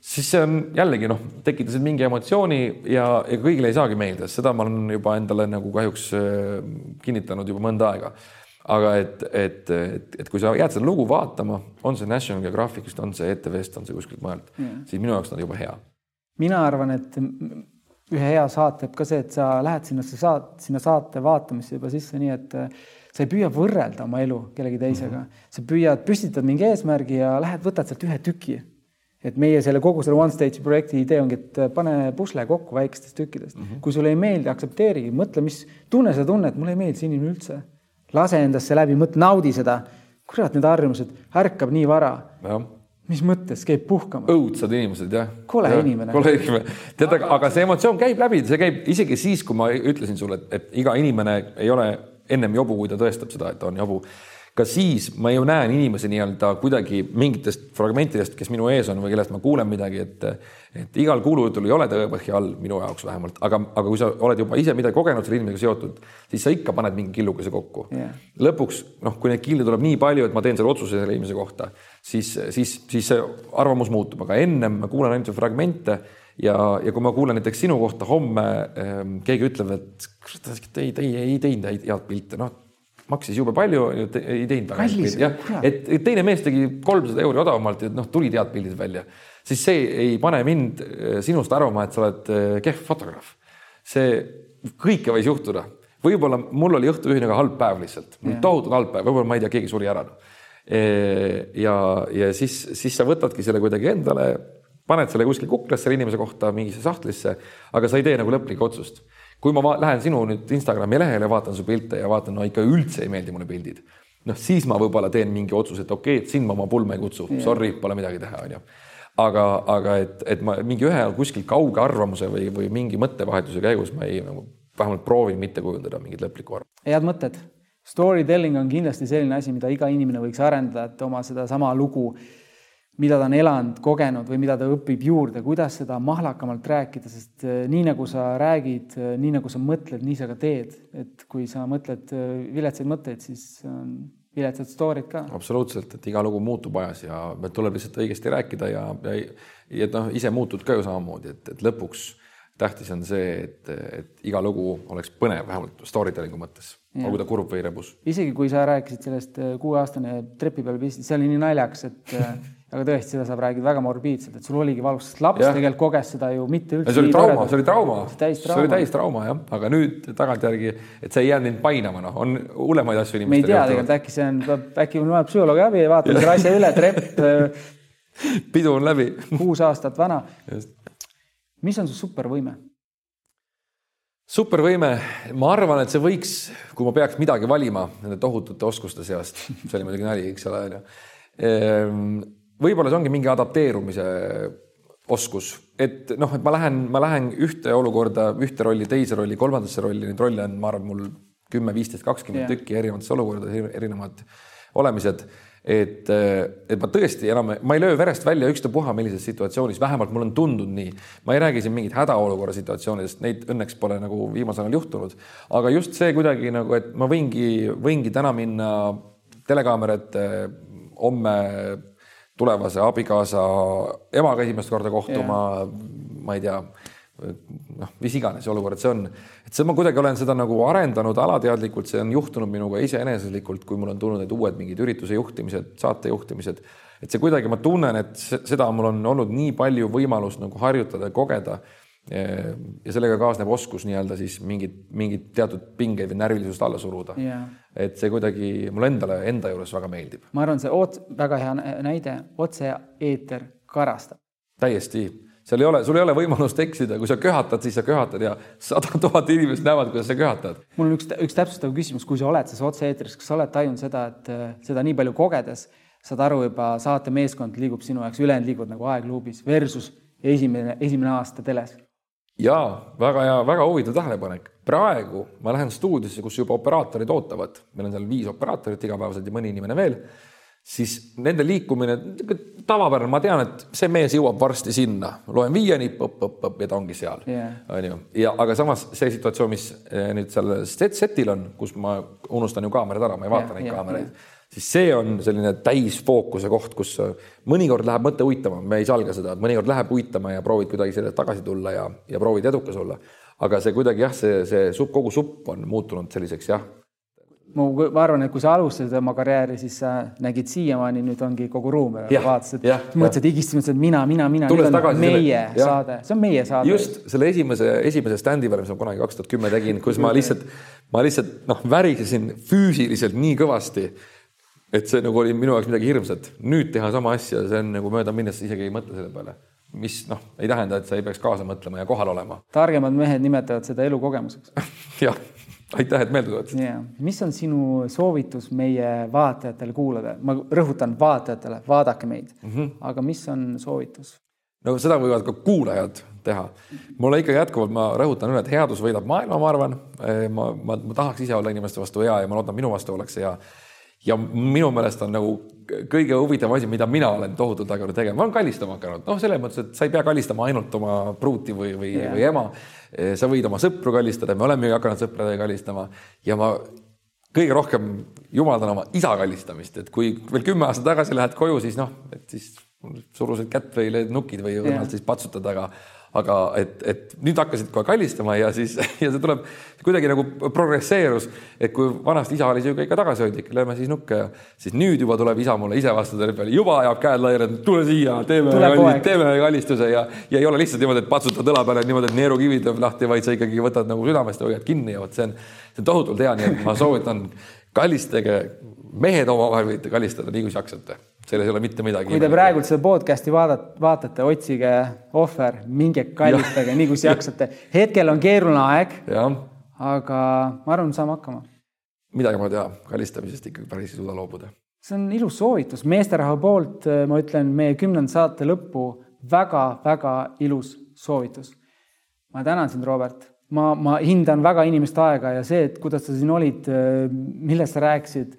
siis see on jällegi noh, tekitasid mingi emotsiooni ja, ja kõigile ei saagi meeldida, seda ma olen juba endale nagu kahjuks äh, kinnitanud juba mõnda aega. aga et, et, et, et kui sa jääd seda lugu vaatama, on see National Geographicust, on see ETV-st, on see kuskilt mujalt, siis minu jaoks on juba hea. mina arvan, et ühe hea saate teeb ka see, et sa lähed sinna saat-, sinna saate vaatamisse juba sisse, nii et sa ei püüa võrrelda oma elu kellegi teisega mm, -hmm. sa püüad, püstitad mingi eesmärgi ja lähed, võtad sealt ühe tüki. et meie selle kogu selle One Stage'i projekti idee ongi, et pane pusle kokku väikestest tükkidest mm. -hmm. kui sulle ei meeldi, aktsepteerigi, mõtle, mis tunne sa tunned, mulle ei meeldi see inimene üldse. lase endasse läbi, mõtle, naudi seda. kurat, need harjumused, ärkab nii vara mis mõttes, käib puhkama? õudsad inimesed, jah. kole ja, inimene. kole inimene. tead, aga, aga see emotsioon käib läbi, see käib isegi siis, kui ma ütlesin sulle, et, et iga inimene ei ole ennem jobu, kui ta tõestab seda, et ta on jobu. Ka siis ma ju näen inimesi nii-öelda kuidagi mingitest fragmentidest, kes minu ees on või kellest ma kuulen midagi, et et igal kuulujutul ei ole tõepõhja all minu jaoks vähemalt, aga, aga kui sa oled juba ise midagi kogenud selle inimesega seotud, siis sa ikka paned mingi killukese kokku. Yeah.. lõpuks noh, kui neid kille tuleb nii palju, et ma teen selle otsuse selle inimese kohta, siis, siis, siis see arvamus muutub, aga ennem ma kuulan ainult fragmente ja, ja kui ma kuulen näiteks sinu kohta homme ähm, keegi ütleb, et ei, ei, ei teinud häid head pilte, noh maksis jube palju, ei teinud väga pilte, jah, et teine mees tegi kolmsada euri odavamalt ja noh, tulid head pildid välja, siis see ei pane mind äh, sinust arvama, et sa oled äh, kehv fotograaf. see kõike võis juhtuda, võib-olla mul oli õhtul ühine halb päev lihtsalt, tohutult halb päev, võib-olla ma ei tea, keegi suri ära. ja, ja siis, siis sa võtadki selle kuidagi endale paned selle kuskil kuklasse selle inimese kohta mingisse sahtlisse, aga sa ei tee nagu lõplikku otsust. Kui ma lähen sinu nüüd Instagrami lehele, vaatan su pilte ja vaatan, no ikka üldse ei meeldi mulle pildid, noh, siis ma võib-olla teen mingi otsuse, et okei okay,, et sind ma oma pulma ei kutsu sorry, pole midagi teha, onju. aga, aga et, et ma mingi ühe kuskil kauge arvamuse või, või mingi mõttevahetuse käigus ma ei nagu vähemalt proovin mitte kujundada mingit lõplikku arvamust. head mõtted. Storytelling on kindlasti selline asi, mida iga inimene võiks arendada, et oma sedasama lugu mida ta on elanud, kogenud või mida ta õpib juurde, kuidas seda mahlakamalt rääkida, sest eh, nii nagu sa räägid, eh, nii nagu sa mõtled, nii sa ka teed. et kui sa mõtled eh, viletsaid mõtteid, siis on viletsad story'd ka. absoluutselt, et iga lugu muutub ajas ja tuleb lihtsalt õigesti rääkida ja, ja, ja noh, ise muutud ka ju samamoodi, et, et lõpuks tähtis on see, et, et iga lugu oleks põnev, vähemalt story telling'u mõttes, olgu ta kurb või rebus. isegi kui sa rääkisid sellest kuueaastane trepi peal pistis, see oli nii naljakas, et aga tõesti, seda saab rääkida väga morbiidselt, et sul oligi valus, sest laps Jah. tegelikult koges seda ju mitte üldse. see oli trauma, see oli trauma, see oli täis trauma jah, aga nüüd tagantjärgi, et see ei jäänud mind painama, noh, on hullemaid asju me ei tea tegelikult, äkki see on, äkki mul vaja psühholoogi abi ja vaatame selle asja üle, trepp, pidu on läbi. kuus aastat vana. mis on su supervõime? supervõime, ma arvan, et see võiks, kui ma peaks midagi valima nende tohutute oskuste seast, see oli muidugi nali, eks ole, onju. Võib-olla see ongi mingi adapteerumise oskus, et noh, et ma lähen, ma lähen ühte olukorda, ühte rolli, teise rolli, kolmandasse rolli, neid rolle on, ma arvan, mul kümme, viisteist, kakskümmend tükki erinevates olukordades, erinevad olemised. Et, et ma tõesti enam, ma ei löö verest välja ükstapuha millises situatsioonis, vähemalt mul on tundunud nii. ma ei räägi siin mingit hädaolukorra situatsioonidest, neid õnneks pole nagu viimasel ajal juhtunud, aga just see kuidagi nagu, et ma võingi, võingi täna minna telekaamera ette homme tulevase abikaasa emaga esimest korda kohtuma ma ei tea noh, mis iganes see olukord see on, et see ma kuidagi olen seda nagu arendanud alateadlikult, see on juhtunud minuga iseeneseslikult, kui mul on tulnud need uued mingid ürituse juhtimised, saate juhtimised, et see kuidagi, ma tunnen, et seda mul on olnud nii palju võimalust nagu harjutada ja kogeda. Ja sellega kaasneb oskus nii-öelda siis mingit, mingit teatud pingeid või närvilisust alla suruda yeah.. et see kuidagi mulle endale enda juures väga meeldib. ma arvan, see oot-, väga hea näide, otse-eeter karastab. täiesti seal ei ole, sul ei ole võimalust eksida, kui sa köhatad, siis sa köhatad ja sada tuhat inimest näevad, kuidas sa köhatad. mul on üks, üks täpsustav küsimus, kui sa oled selles otse-eetris, kas sa oled tajunud seda, et äh, seda nii palju kogedes, saad aru juba, saate meeskond liigub sinu jaoks, ülejäänud liiguvad nagu aegluubis versus esimene, esimene aasta teles? Jaa, väga hea, väga huvitav tähelepanek. praegu ma lähen stuudiosse, kus juba operaatorid ootavad, meil on seal viis operaatorit igapäevaselt ja mõni inimene veel siis nende liikumine, tavapärane, ma tean, et see mees jõuab varsti sinna, loen viieni, põpp-põpp-põpp ja ta ongi seal yeah., onju. ja aga samas see situatsioon, mis eh, nüüd seal set, setil on, kus ma unustan ju kaamerad ära, ma ei vaata yeah, neid yeah, kaameraid yeah., siis see on selline täisfookuse koht, kus mõnikord läheb mõte uitama, me ei salga seda, et mõnikord läheb uitama ja proovid kuidagi sellest tagasi tulla ja, ja proovid edukas olla. aga see kuidagi jah, see, see supp, kogu supp on muutunud selliseks jah. Ma, ma arvan, et kui sa alustasid oma karjääri, siis sa nägid siiamaani, nüüd ongi kogu ruum. Vaatasid, mõtlesid higist, mõtlesid mina, mina, mina, nüüd on tagasi, meie selle, saade, see on meie saade. just selle esimese, esimese standi peale, mis ma kunagi kaks tuhat kümme tegin, kus ma lihtsalt, ma lihtsalt noh, värisesin füüsiliselt nii kõvasti, et see nagu oli minu jaoks midagi hirmsat. nüüd teha sama asja, see on nagu mööda minnes, isegi ei mõtle selle peale mis noh, ei tähenda, et sa ei peaks kaasa mõtlema ja kohal olema. targemad mehed nimetavad seda elukogemuseks jah aitäh, et meelde tuletasid yeah.. mis on sinu soovitus meie vaatajatele, kuulajatele, ma rõhutan vaatajatele, vaadake meid mm, -hmm. aga mis on soovitus? no seda võivad ka kuulajad teha. mulle ikka jätkuvalt, ma rõhutan üle, et headus võidab maailma, ma arvan. ma, ma, ma tahaks ise olla inimeste vastu hea ja ma loodan, minu vastu ollakse hea. Ja minu meelest on nagu kõige huvitavam asi, mida mina olen tohutult hakanud tegema, ma olen kallistama hakanud, noh, selles mõttes, et sa ei pea kallistama ainult oma pruuti või, või yeah., või ema. Sa võid oma sõpru kallistada, me olemegi hakanud sõpradega kallistama. Ja ma kõige rohkem jumaldan oma isa kallistamist, et kui veel kümme aastat tagasi lähed koju, siis noh, et siis surusid kätt või lööd nukid või õrnalt siis patsutad, aga aga et, et nüüd hakkasid kohe kallistama ja siis ja see tuleb kuidagi nagu progresseerus, et kui vanasti isa oli sihuke ikka tagasihoidlik, lööme siis nukke ja siis nüüd juba tuleb isa mulle ise vastu selle peale, juba ajab käed laiali, et tule siia, teeme, teeme kallistuse. Ja, ja ei ole lihtsalt niimoodi, et patsutad õla peale niimoodi, et neerukivi tuleb lahti, vaid sa ikkagi võtad nagu südamest hoiad kinni ja vot see on, see on tohutult hea, nii et ma soovitan kallistage, mehed omavahel võite kallistada nii kui jaksate selles ei ole mitte midagi. kui te praegult seda podcast'i vaadat-, vaatate, otsige ohver, minge kallistage nii kui jaksate. hetkel on keeruline aeg. aga ma arvan, saame hakkama. midagi pole teha, kallistamisest ikkagi päris ei suuda loobuda. see on ilus soovitus, meesterahva poolt äh, ma ütlen meie kümnenda saate lõppu väga-väga ilus soovitus. ma tänan sind, Robert ma, ma hindan väga inimeste aega ja see, et kuidas sa siin olid, äh, millest sa rääkisid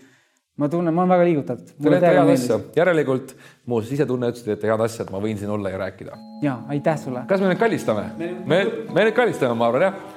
ma tunnen, ma olen väga liigutatud. Te teete head asja, järelikult muuseas ise tunne ütles, et teete head asja, et ma võin siin olla ja rääkida. ja aitäh sulle. kas me nüüd kallistame? me, me nüüd kallistame, ma arvan jah